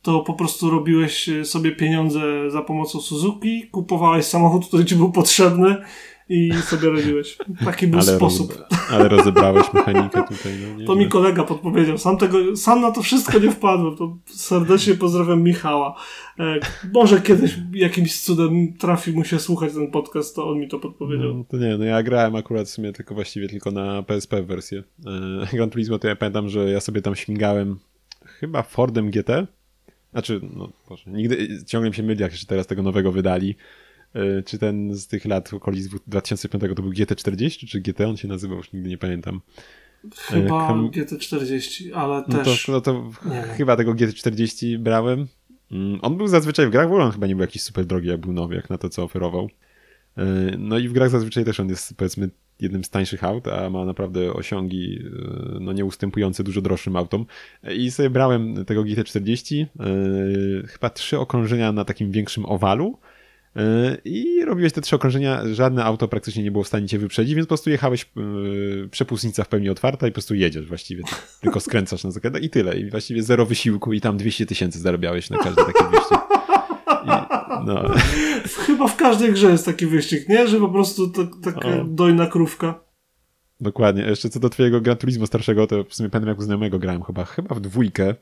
to po prostu robiłeś sobie pieniądze za pomocą Suzuki, kupowałeś samochód, który ci był potrzebny i sobie radziłeś. Taki był ale sposób. Roz, ale rozebrałeś mechanikę tutaj. No, to mi kolega podpowiedział. Sam, tego, sam na to wszystko nie wpadłem. To serdecznie pozdrawiam Michała. E, może kiedyś jakimś cudem trafi mu się słuchać ten podcast, to on mi to podpowiedział. No, to nie, no ja grałem akurat w sumie tylko właściwie tylko na PSP wersję. E, [laughs] Gran Turismo to ja pamiętam, że ja sobie tam śmigałem chyba Fordem GT. Znaczy, no Boże, nigdy, ciągle mi się myli, jak jeszcze teraz tego nowego wydali. E, czy ten z tych lat okolic 2005 to był GT40, czy GT on się nazywał, już nigdy nie pamiętam. Chyba Kam... GT40, ale no też. To, no to chyba tego GT40 brałem. Mm, on był zazwyczaj w grach, bo on chyba nie był jakiś super drogi, jak był nowy, jak na to, co oferował. E, no i w grach zazwyczaj też on jest, powiedzmy, jednym z tańszych aut, a ma naprawdę osiągi e, no nieustępujące dużo droższym autom. I sobie brałem tego GT40, chyba trzy okrążenia na takim większym owalu, E, I robiłeś te trzy okrążenia, żadne auto praktycznie nie było w stanie cię wyprzedzić, więc po prostu jechałeś, e, przepustnica w pełni otwarta i po prostu jedziesz właściwie. Tylko skręcasz na zakręt i tyle. I właściwie zero wysiłku i tam 200 tysięcy zarabiałeś na każdy taki wyścig. I, no. Chyba w każdej grze jest taki wyścig, nie? Że po prostu to, taka o. dojna krówka. Dokładnie. Jeszcze co do twojego Gran Turismo starszego, to w sumie pamiętam jak u znajomego grałem chyba, chyba w dwójkę.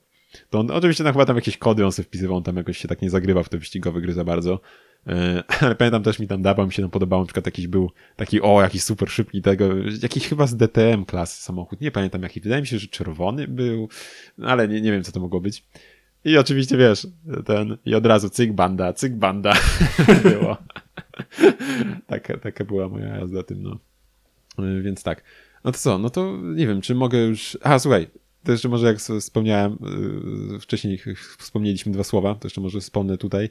To on, oczywiście tam chyba tam jakieś kody on sobie wpisywał, on tam jakoś się tak nie zagrywa w te wyścigowe gry za bardzo. E, [laughs] ale pamiętam też mi tam dawał, mi się tam podobał, na przykład jakiś był taki, o, jakiś super szybki tego, jakiś chyba z DTM klasy samochód, nie pamiętam jaki, wydaje mi się, że czerwony był, ale nie, nie wiem co to mogło być. I oczywiście wiesz, ten, i od razu cyk banda, cyk banda [laughs] było. taka, taka była moja jazda tym, no. E, więc tak. No to co, no to nie wiem, czy mogę już, a słuchaj, to jeszcze może jak wspomniałem, e, wcześniej wspomnieliśmy dwa słowa, to jeszcze może wspomnę tutaj,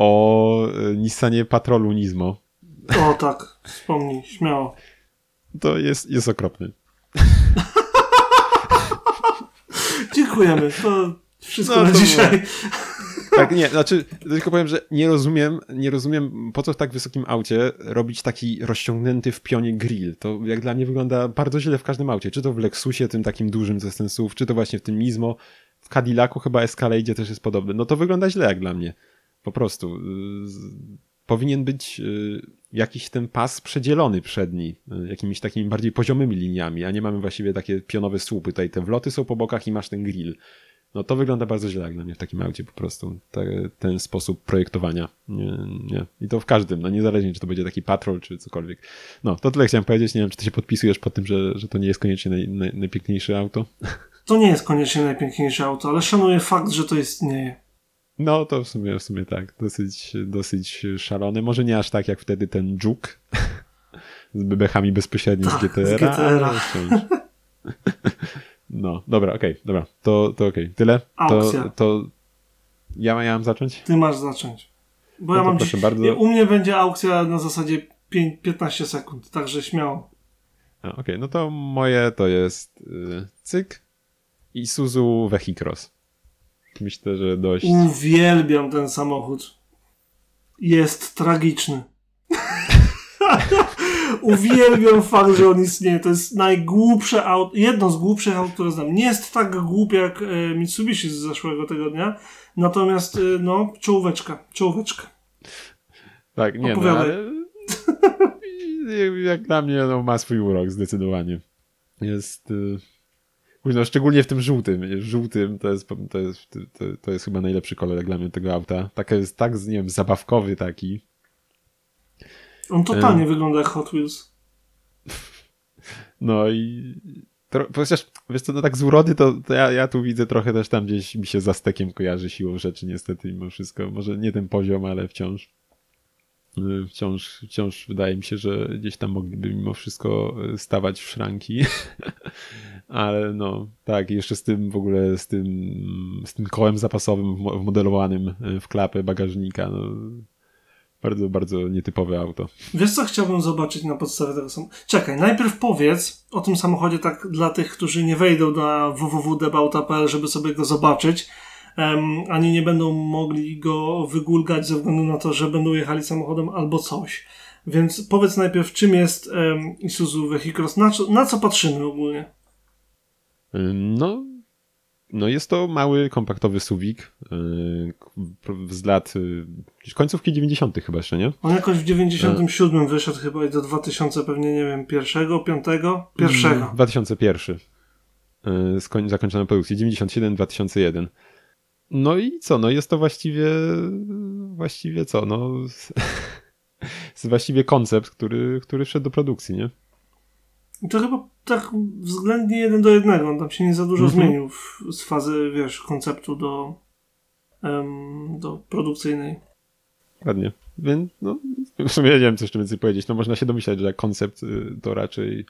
o e, Nissanie Patrolu Nismo. O tak, wspomnij, śmiało. To jest, jest okropny. [laughs] Dziękujemy, to wszystko no, na to dzisiaj. Tak, nie, znaczy, tylko powiem, że nie rozumiem, nie rozumiem, po co w tak wysokim aucie robić taki rozciągnięty w pionie grill. To jak dla mnie wygląda bardzo źle w każdym aucie. Czy to w Lexusie, tym takim dużym ze sensów, czy to właśnie w tym Nismo. W Cadillacu chyba Escalade też jest podobny. No to wygląda źle jak dla mnie. Po prostu. Y, powinien być y, jakiś ten pas przedzielony przedni, y, jakimiś takimi bardziej poziomymi liniami, a nie mamy właściwie takie pionowe słupy. Tutaj te wloty są po bokach i masz ten grill. No to wygląda bardzo źle jak dla mnie w takim aucie po prostu. Te, ten sposób projektowania. Nie, nie. I to w każdym, no niezależnie czy to będzie taki patrol, czy cokolwiek. No, to tyle chciałem powiedzieć. Nie wiem, czy ty się podpisujesz pod tym, że, że to nie jest koniecznie naj, naj, najpiękniejsze auto? To nie jest koniecznie najpiękniejsze auto, ale szanuję fakt, że to istnieje. No, to w sumie, w sumie tak. Dosyć, dosyć szalony. Może nie aż tak jak wtedy ten Juke [laughs] z bebechami bezpośrednio tak, z GTR. Z GTR. No, dobra, okej, okay, dobra. To, to okej. Okay. Tyle? Aukcja. To, to ja, ja mam zacząć? Ty masz zacząć. Bo no ja mam proszę dziś, bardzo. U mnie będzie aukcja na zasadzie 5, 15 sekund, także śmiało. Okej, okay, no to moje to jest yy, cyk i Suzu Vehicross. Myślę, że dość. Uwielbiam ten samochód. Jest tragiczny. [laughs] Uwielbiam fakt, że on istnieje. To jest najgłupsze auto, jedno z głupszych aut, które znam. Nie jest tak głupie jak e, Mitsubishi z zeszłego tygodnia, natomiast e, no, czołóweczka, czołóweczka. Tak, nie no, ale... [laughs] jak dla mnie no, ma swój urok zdecydowanie. Jest... Y, no, szczególnie w tym żółtym. Żółtym to jest, to jest, to, to jest chyba najlepszy kolor dla mnie tego auta. Taka jest tak, nie wiem, zabawkowy taki. On totalnie wygląda jak Hot Wheels. No i chociaż, wiesz co, no tak z urody to, to ja, ja, tu widzę trochę też tam gdzieś mi się za stekiem kojarzy siłą rzeczy niestety mimo wszystko. Może nie ten poziom, ale wciąż y, wciąż, wciąż wydaje mi się, że gdzieś tam mogliby mimo wszystko y, stawać w szranki. [laughs] ale no, tak, jeszcze z tym w ogóle, z tym, z tym kołem zapasowym wmodelowanym w klapę bagażnika, no, bardzo, bardzo nietypowe auto. Wiesz co chciałbym zobaczyć na podstawie tego samochodu? Czekaj, najpierw powiedz o tym samochodzie tak dla tych, którzy nie wejdą na www.debauta.pl, żeby sobie go zobaczyć, um, ani nie będą mogli go wygulgać ze względu na to, że będą jechali samochodem albo coś. Więc powiedz najpierw, czym jest um, Isuzu Vehicross, na na co patrzymy ogólnie? No, no jest to mały, kompaktowy suwik yy, z lat yy, końcówki 90. chyba jeszcze, nie? On jakoś w 97 wyszedł chyba i do 2000 pewnie, nie wiem, pierwszego, piątego? Pierwszego. 2001. Yy, skoń, zakończona produkcja. 97-2001. No i co? No jest to właściwie właściwie co? No [laughs] jest właściwie koncept, który, który wszedł do produkcji, nie? To chyba tak względnie jeden do jednego. On tam się nie za dużo mhm. zmienił w, z fazy, wiesz, konceptu do, um, do produkcyjnej. Ładnie. Więc no, w sumie nie wiem, co jeszcze więcej powiedzieć. No można się domyślać, że koncept y, to raczej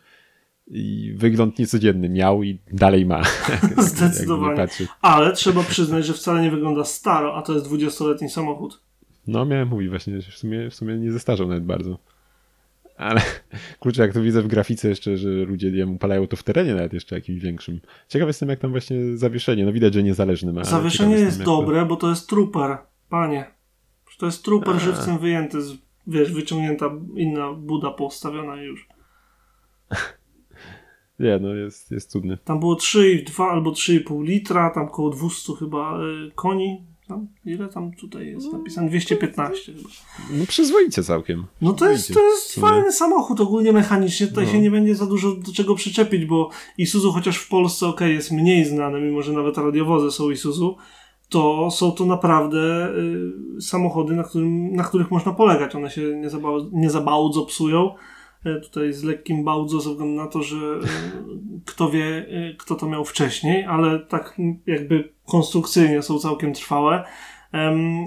i wygląd niecodzienny miał i dalej ma. [laughs] Zdecydowanie. Ale trzeba przyznać, że wcale nie wygląda staro, a to jest 20-letni samochód. No miałem mówić właśnie, że w sumie, w sumie nie zestarzał nawet bardzo. Ale kurczę, jak to widzę w grafice jeszcze, że ludzie nie upalają to w terenie nawet jeszcze jakimś większym. Ciekaw jestem, jak tam właśnie zawieszenie. No widać, że niezależne ma. Zawieszenie jest dobre, to... bo to jest trooper, panie. To jest trooper A. żywcem wyjęty, z, wiesz, wyciągnięta inna buda postawiona już. [laughs] Nie, no jest, jest cudny. Tam było 3,2 albo 3,5 litra, tam około 200 chyba y, koni tam, ile tam tutaj jest no, napisane? 215 chyba. No przyzwoicie całkiem. No to jest, to jest fajny samochód ogólnie mechanicznie, tutaj no. się nie będzie za dużo do czego przyczepić, bo Isuzu chociaż w Polsce ok, jest mniej znane, mimo że nawet radiowozy są Isuzu, to są to naprawdę y, samochody, na, którym, na których można polegać. One się nie za, nie za bardzo psują. Y, tutaj z lekkim bałdzo ze względu na to, że y, kto wie, y, kto to miał wcześniej, ale tak jakby konstrukcyjnie są całkiem trwałe.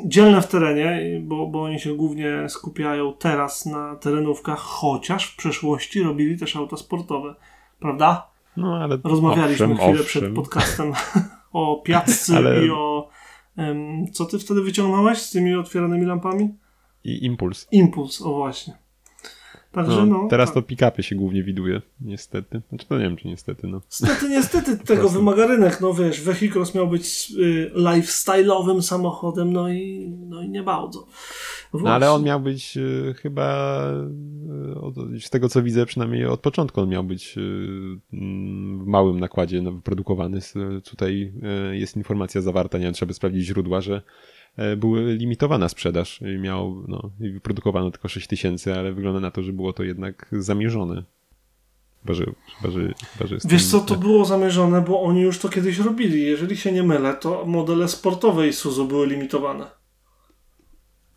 Dzielne w terenie, bo, bo oni się głównie skupiają teraz na terenówkach, chociaż w przeszłości robili też auta sportowe, prawda? No, ale Rozmawialiśmy owszem, chwilę owszem. przed podcastem [laughs] o piascy ale... i o. Um, co ty wtedy wyciągnąłeś z tymi otwieranymi lampami? I impuls. Impuls, o właśnie. Także no, no teraz tak. to pick-upy się głównie widuje, niestety. Znaczy to nie wiem, czy niestety, no. Niestety, niestety tego wymaga rynek, no wiesz, Vehicles miał być y, lifestyle'owym samochodem, no i, no i nie bardzo. No, ale on miał być y, chyba, y, z tego co widzę, przynajmniej od początku on miał być y, w małym nakładzie no, wyprodukowany. Tutaj y, jest informacja zawarta, nie wiem, trzeba sprawdzić źródła, że była limitowana sprzedaż i miał, no, wyprodukowano tylko 6 tysięcy, ale wygląda na to, że było to jednak zamierzone. Chyba, że, chyba, że, chyba, że Wiesz co, to było zamierzone, bo oni już to kiedyś robili. Jeżeli się nie mylę, to modele sportowe Isuzu były limitowane.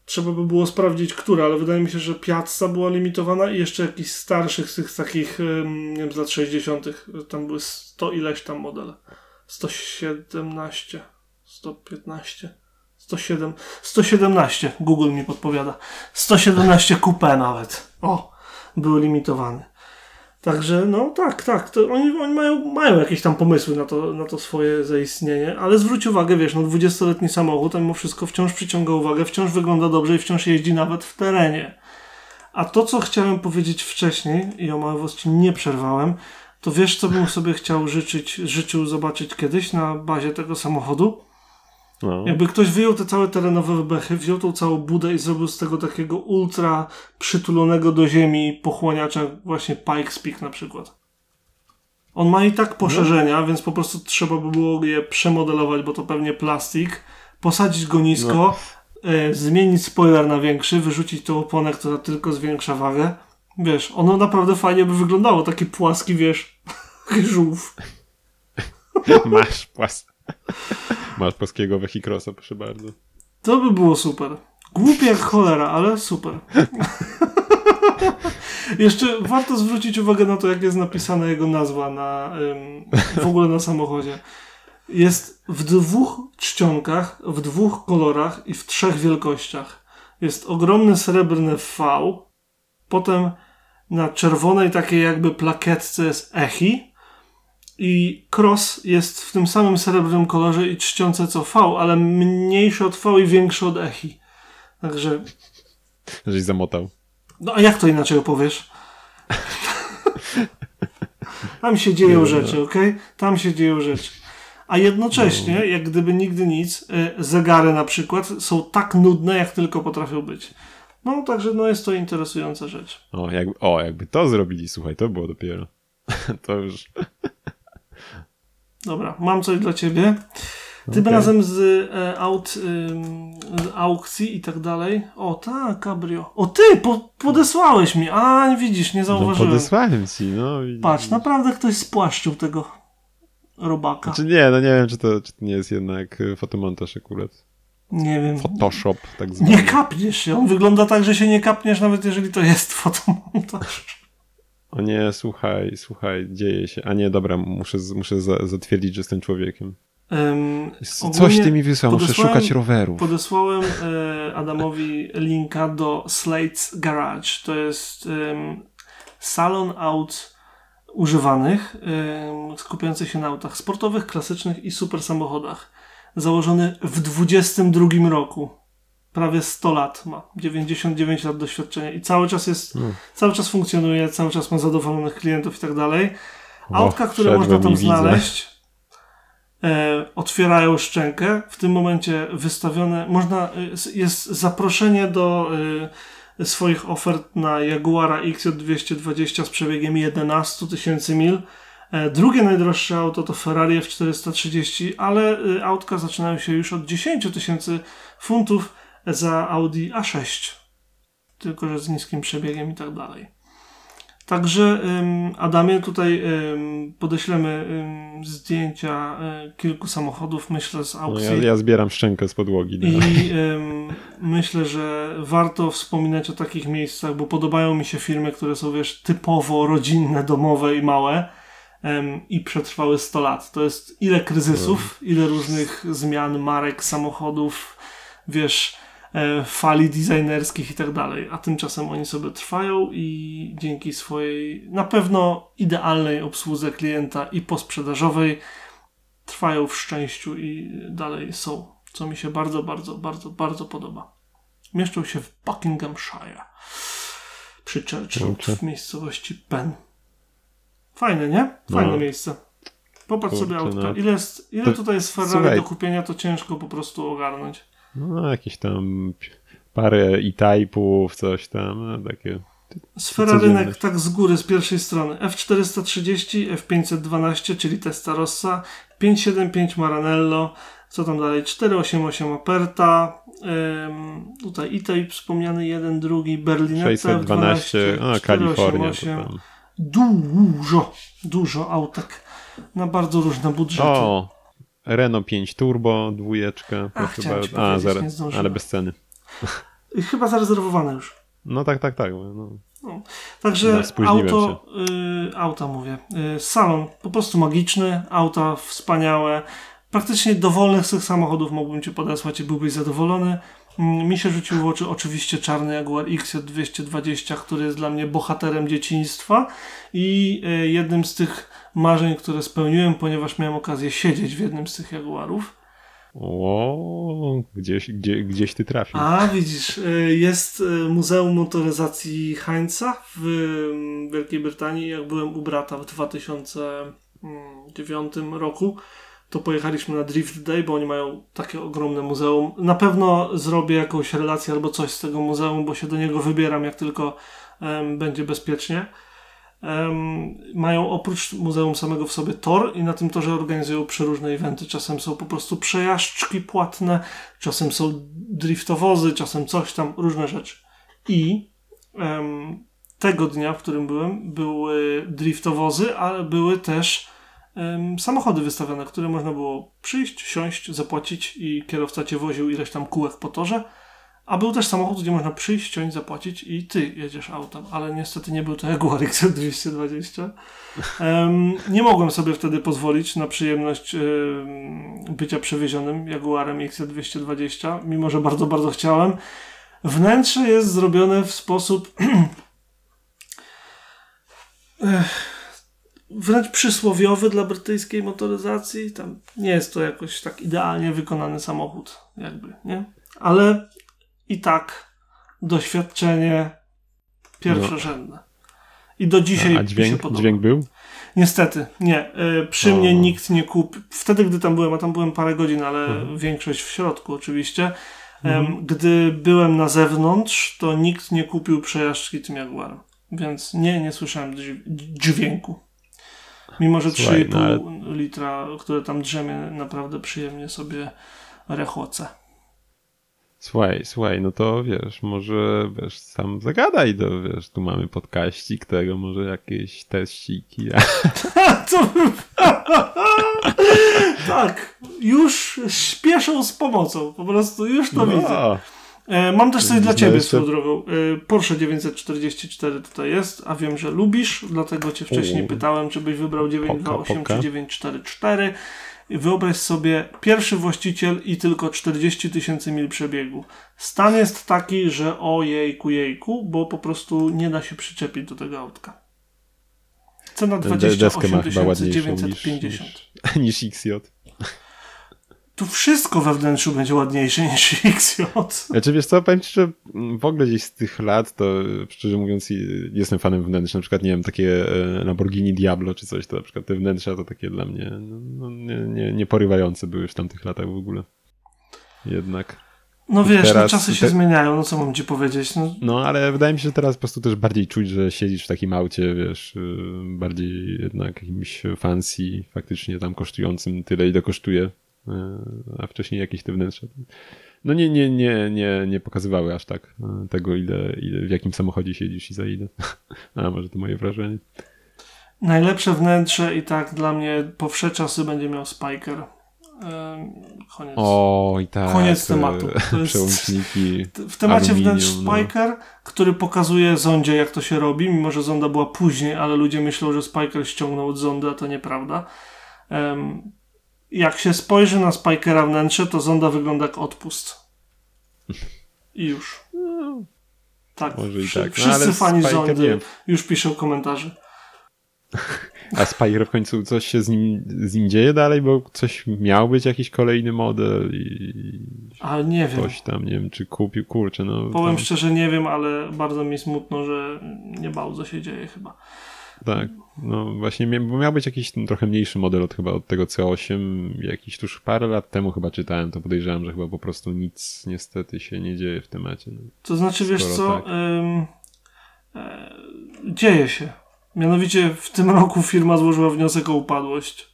Trzeba by było sprawdzić, które, ale wydaje mi się, że Piazza była limitowana i jeszcze jakiś starszych z tych takich, nie wiem, z lat 60. Tam były 100 ileś tam modele. 117, 115. 107, 117, Google mi podpowiada. 117 coupé nawet. O, były limitowane. Także, no tak, tak. To oni oni mają, mają jakieś tam pomysły na to, na to swoje zaistnienie, ale zwróć uwagę, wiesz, no 20-letni samochód, a mimo wszystko wciąż przyciąga uwagę, wciąż wygląda dobrze i wciąż jeździ nawet w terenie. A to, co chciałem powiedzieć wcześniej, i o małe nie przerwałem, to wiesz, co bym sobie chciał życzyć, życzył zobaczyć kiedyś na bazie tego samochodu? No. Jakby ktoś wyjął te całe terenowe wybechy, wziął tą całą budę i zrobił z tego takiego ultra przytulonego do ziemi pochłaniacza właśnie Pikes Peak na przykład. On ma i tak poszerzenia, no. więc po prostu trzeba by było je przemodelować, bo to pewnie plastik, posadzić go nisko, no. e, zmienić spoiler na większy, wyrzucić tą oponę, która tylko zwiększa wagę. Wiesz, ono naprawdę fajnie by wyglądało, taki płaski, wiesz, [laughs] żółw. [laughs] Masz płaski. Masz polskiego Wehikrosa, proszę bardzo. To by było super. Głupie jak cholera, ale super. [laughs] Jeszcze warto zwrócić uwagę na to, jak jest napisana jego nazwa na, w ogóle na samochodzie. Jest w dwóch czcionkach, w dwóch kolorach i w trzech wielkościach. Jest ogromny srebrny V, potem na czerwonej takiej jakby plakietce jest Echi, i cross jest w tym samym srebrnym kolorze i czciące co V, ale mniejszy od V i większy od echi. Także... Żeś zamotał. No a jak to inaczej opowiesz? Tam się dzieją Nie rzeczy, ok? Tam się dzieją rzeczy. A jednocześnie, no. jak gdyby nigdy nic, y, zegary na przykład są tak nudne, jak tylko potrafią być. No, także no jest to interesująca rzecz. O, jakby, o, jakby to zrobili, słuchaj, to było dopiero. [laughs] to już... Dobra, mam coś dla ciebie. Tym okay. razem z e, aut, y, z aukcji i tak dalej. O tak, cabrio. O ty, po, podesłałeś mi. A, widzisz, nie no, zauważyłem. No, podesłałem ci, no. Patrz, naprawdę ktoś spłaszczył tego robaka. Znaczy nie, no nie wiem, czy to, czy to nie jest jednak e, fotomontaż akurat. Nie wiem. Photoshop, tak zwany. Nie kapniesz się. On wygląda tak, że się nie kapniesz, nawet jeżeli to jest fotomontaż. O nie, słuchaj, słuchaj, dzieje się. A nie, dobra, muszę, muszę za, zatwierdzić, że jestem człowiekiem. Um, Coś ty mi wysłał, muszę szukać rowerów. Podesłałem e, Adamowi linka do Slate's Garage. To jest salon aut używanych, skupiający się na autach sportowych, klasycznych i super samochodach. Założony w 22 roku prawie 100 lat ma, 99 lat doświadczenia i cały czas jest, hmm. cały czas funkcjonuje, cały czas ma zadowolonych klientów i tak dalej. Autka, które można tam znaleźć, e, otwierają szczękę. W tym momencie wystawione, można, e, jest zaproszenie do e, swoich ofert na Jaguara XJ220 z przebiegiem 11 tysięcy mil. E, drugie najdroższe auto to Ferrari F430, ale e, autka zaczynają się już od 10 tysięcy funtów za Audi A6, tylko że z niskim przebiegiem i tak dalej. Także Adamie, tutaj podeślemy zdjęcia e, kilku samochodów, myślę, z aukcji. No ja, ja, zbieram szczękę z podłogi. I myślę, że warto wspominać o takich miejscach, bo podobają mi się firmy, które są, wiesz, typowo rodzinne, domowe i małe i przetrwały 100 lat. To jest ile kryzysów, no. ile różnych zmian, marek, samochodów, wiesz fali designerskich i tak dalej, a tymczasem oni sobie trwają i dzięki swojej na pewno idealnej obsłudze klienta i posprzedażowej trwają w szczęściu i dalej są, co mi się bardzo, bardzo, bardzo, bardzo podoba. Mieszczą się w Buckinghamshire przy Churchill w miejscowości Penn. Fajne, nie? Fajne no. miejsce. Popatrz Kurczę, sobie autka. No. Ile, jest, ile tutaj jest Ferrari Słuchaj. do kupienia, to ciężko po prostu ogarnąć. No, jakieś tam parę e-type'ów, coś tam, no, takie... Sfera rynek tak z góry, z pierwszej strony. F430, F512, czyli Testa Rossa, 575 Maranello, co tam dalej? 488 Aperta, ym, tutaj e-type wspomniany, jeden, drugi, Berlinetta 612, F12, a Kalifornia. Dużo, dużo autek na bardzo różne budżety. O, Renault 5 Turbo, dwójeczka. A, chyba... A zaraz, ale bez ceny. Chyba zarezerwowane już. No tak, tak, tak. No. No. Także no, auto, y, auta mówię. Y, salon po prostu magiczny, auta wspaniałe. Praktycznie dowolnych z tych samochodów mógłbym Ci podesłać i byłbyś zadowolony. Mm, mi się rzucił w oczy oczywiście czarny Jaguar XJ220, który jest dla mnie bohaterem dzieciństwa i y, jednym z tych marzeń, które spełniłem, ponieważ miałem okazję siedzieć w jednym z tych Jaguarów. O, gdzieś, gdzie, gdzieś ty trafił. A, widzisz, y, jest y, Muzeum Motoryzacji Heinza w mm, Wielkiej Brytanii. Jak byłem u brata w 2009 roku, to pojechaliśmy na Drift Day, bo oni mają takie ogromne muzeum. Na pewno zrobię jakąś relację albo coś z tego muzeum, bo się do niego wybieram, jak tylko będzie bezpiecznie. Um, mają oprócz muzeum samego w sobie tor i na tym torze organizują przeróżne eventy. Czasem są po prostu przejażdżki płatne, czasem są driftowozy, czasem coś tam, różne rzeczy. I um, tego dnia, w którym byłem, były driftowozy, ale były też samochody wystawione, które można było przyjść, siąść, zapłacić i kierowca cię woził ileś tam kółek po torze a był też samochód, gdzie można przyjść, ciąć, zapłacić i ty jedziesz autem, ale niestety nie był to Jaguar XC220. Um, nie mogłem sobie wtedy pozwolić na przyjemność um, bycia przewiezionym Jaguarem XC220, mimo że bardzo, bardzo chciałem. Wnętrze jest zrobione w sposób [clears throat] wręcz przysłowiowy dla brytyjskiej motoryzacji. Tam nie jest to jakoś tak idealnie wykonany samochód, jakby, nie? Ale i tak doświadczenie pierwszorzędne. I do dzisiaj A dźwięk, się podoba. dźwięk był? Niestety, nie. E, przy o. mnie nikt nie kupił. Wtedy, gdy tam byłem, a tam byłem parę godzin, ale mhm. większość w środku oczywiście. Mhm. Gdy byłem na zewnątrz, to nikt nie kupił przejażdżki tym Jaguarem. Więc nie, nie słyszałem dźwięku. Mimo, że 3,5 no ale... litra, które tam drzemie, naprawdę przyjemnie sobie rechoce. Słuchaj, słuchaj, no to wiesz, może wiesz, sam zagadaj, do, wiesz, tu mamy podkaścik tego, może jakieś teściki. [laughs] to... [laughs] tak, już śpieszą z pomocą, po prostu już to no. widzę. E, mam też coś dla Ciebie jeszcze... swoją drogą. E, Porsche 944 tutaj jest, a wiem, że lubisz, dlatego Cię wcześniej U. pytałem, czy byś wybrał 928 czy 944. Wyobraź sobie, pierwszy właściciel i tylko 40 tysięcy mil przebiegu. Stan jest taki, że o jejku, jejku, bo po prostu nie da się przyczepić do tego autka. Cena 28 950. Niż, niż, [laughs] niż XJ tu wszystko we wnętrzu będzie ładniejsze niż [laughs] XJ. Znaczy wiesz co, powiem ci, że w ogóle gdzieś z tych lat, to szczerze mówiąc jestem fanem wnętrz, na przykład nie wiem, takie e, Lamborghini Diablo czy coś, to na przykład te wnętrza to takie dla mnie no, no, nie, nie, nie porywające były w tamtych latach w ogóle. Jednak. No wiesz, no teraz, no czasy się te... zmieniają, no co mam ci powiedzieć. No. no. ale wydaje mi się, że teraz po prostu też bardziej czuć, że siedzisz w takim aucie, wiesz, y, bardziej jednak jakimś fancy, faktycznie tam kosztującym tyle, ile kosztuje a wcześniej jakieś te wnętrze. No nie, nie, nie, nie, nie pokazywały aż tak e, tego, ile, ile w jakim samochodzie siedzisz i za ile. [laughs] A może to moje wrażenie. Najlepsze wnętrze i tak dla mnie po wsze czasy będzie miał Spiker. Koniec. O, i tak. Koniec tematu. [laughs] To jest przełączniki. [laughs] W temacie wnętrz Spiker, no. który pokazuje Zondzie, jak to się robi, mimo że Zonda była później, ale ludzie myślą, że Spiker ściągnął od Zondy, a to nieprawda. Jak się spojrzy na Spikera wnętrze, to Zonda wygląda jak odpust. I już. No, tak. Może i tak. No, wszyscy fani Spiker Zondy już piszą komentarze. A Spire w końcu coś się z nim, z nim dzieje dalej, bo coś miał być jakiś kolejny model i. Ale nie wiem. Coś tam, nie wiem, czy kupił, kurczę. No, Powiem tam... szczerze, nie wiem, ale bardzo mi smutno, że nie bardzo się dzieje chyba. Tak, no właśnie, bo miał być jakiś trochę mniejszy model od chyba od tego C8, jakiś tuż parę lat temu chyba czytałem, to podejrzewam, że chyba po prostu nic niestety się nie dzieje w temacie. No. To znaczy, wiesz co, tak. ym, e, dzieje się. Mianowicie w tym roku firma złożyła wniosek o upadłość.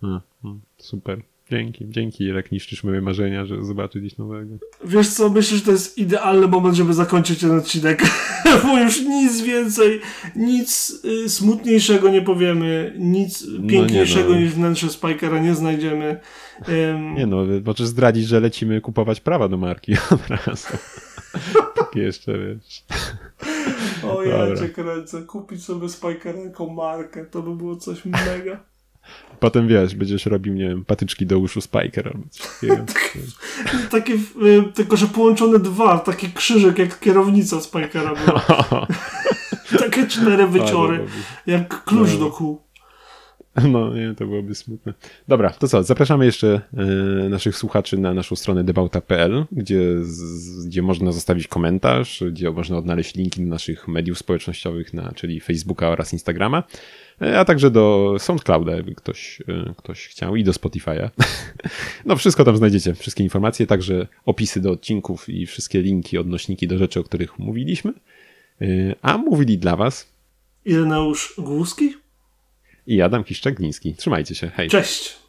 Hmm, hmm, super. Dzięki, dzięki jak niszczysz moje marzenia, że zobaczyć coś nowego. Wiesz co, myślę, że to jest idealny moment, żeby zakończyć ten odcinek, [laughs] bo już nic więcej, nic y, smutniejszego nie powiemy, nic no piękniejszego no. niż wnętrze Spikera nie znajdziemy. Nie no, możesz zdradzić, że lecimy kupować prawa do marki [laughs] od razu. tak jeszcze, wiesz. O ja cię kręcę, kupić sobie Spikera jako markę, to by było coś mega. Potem wiesz, będziesz robił, nie wiem, patyczki do uszu Spiker albo coś [laughs] takiego. takie, y, tylko że połączone dwa, taki krzyżyk jak kierownica Spikera była. [laughs] Takie cztery wyciory, jak klucz no. do kół. [laughs] No, nie, to byłoby smutne. Dobra, to co, zapraszamy jeszcze y, naszych słuchaczy na naszą stronę debauta.pl, gdzie, gdzie można zostawić komentarz, gdzie można odnaleźć linki do naszych mediów społecznościowych, na, czyli Facebooka oraz Instagrama. E, a także do SoundClouda, jakby ktoś, e, ktoś chciał, i do Spotify'a. [laughs] No, wszystko tam znajdziecie, wszystkie informacje, także opisy do odcinków i wszystkie linki, odnośniki do rzeczy, o których mówiliśmy. E, a mówili dla Was Ireneusz Głuski i Adam Kiszczak-Gliński. Trzymajcie się, hej. Cześć!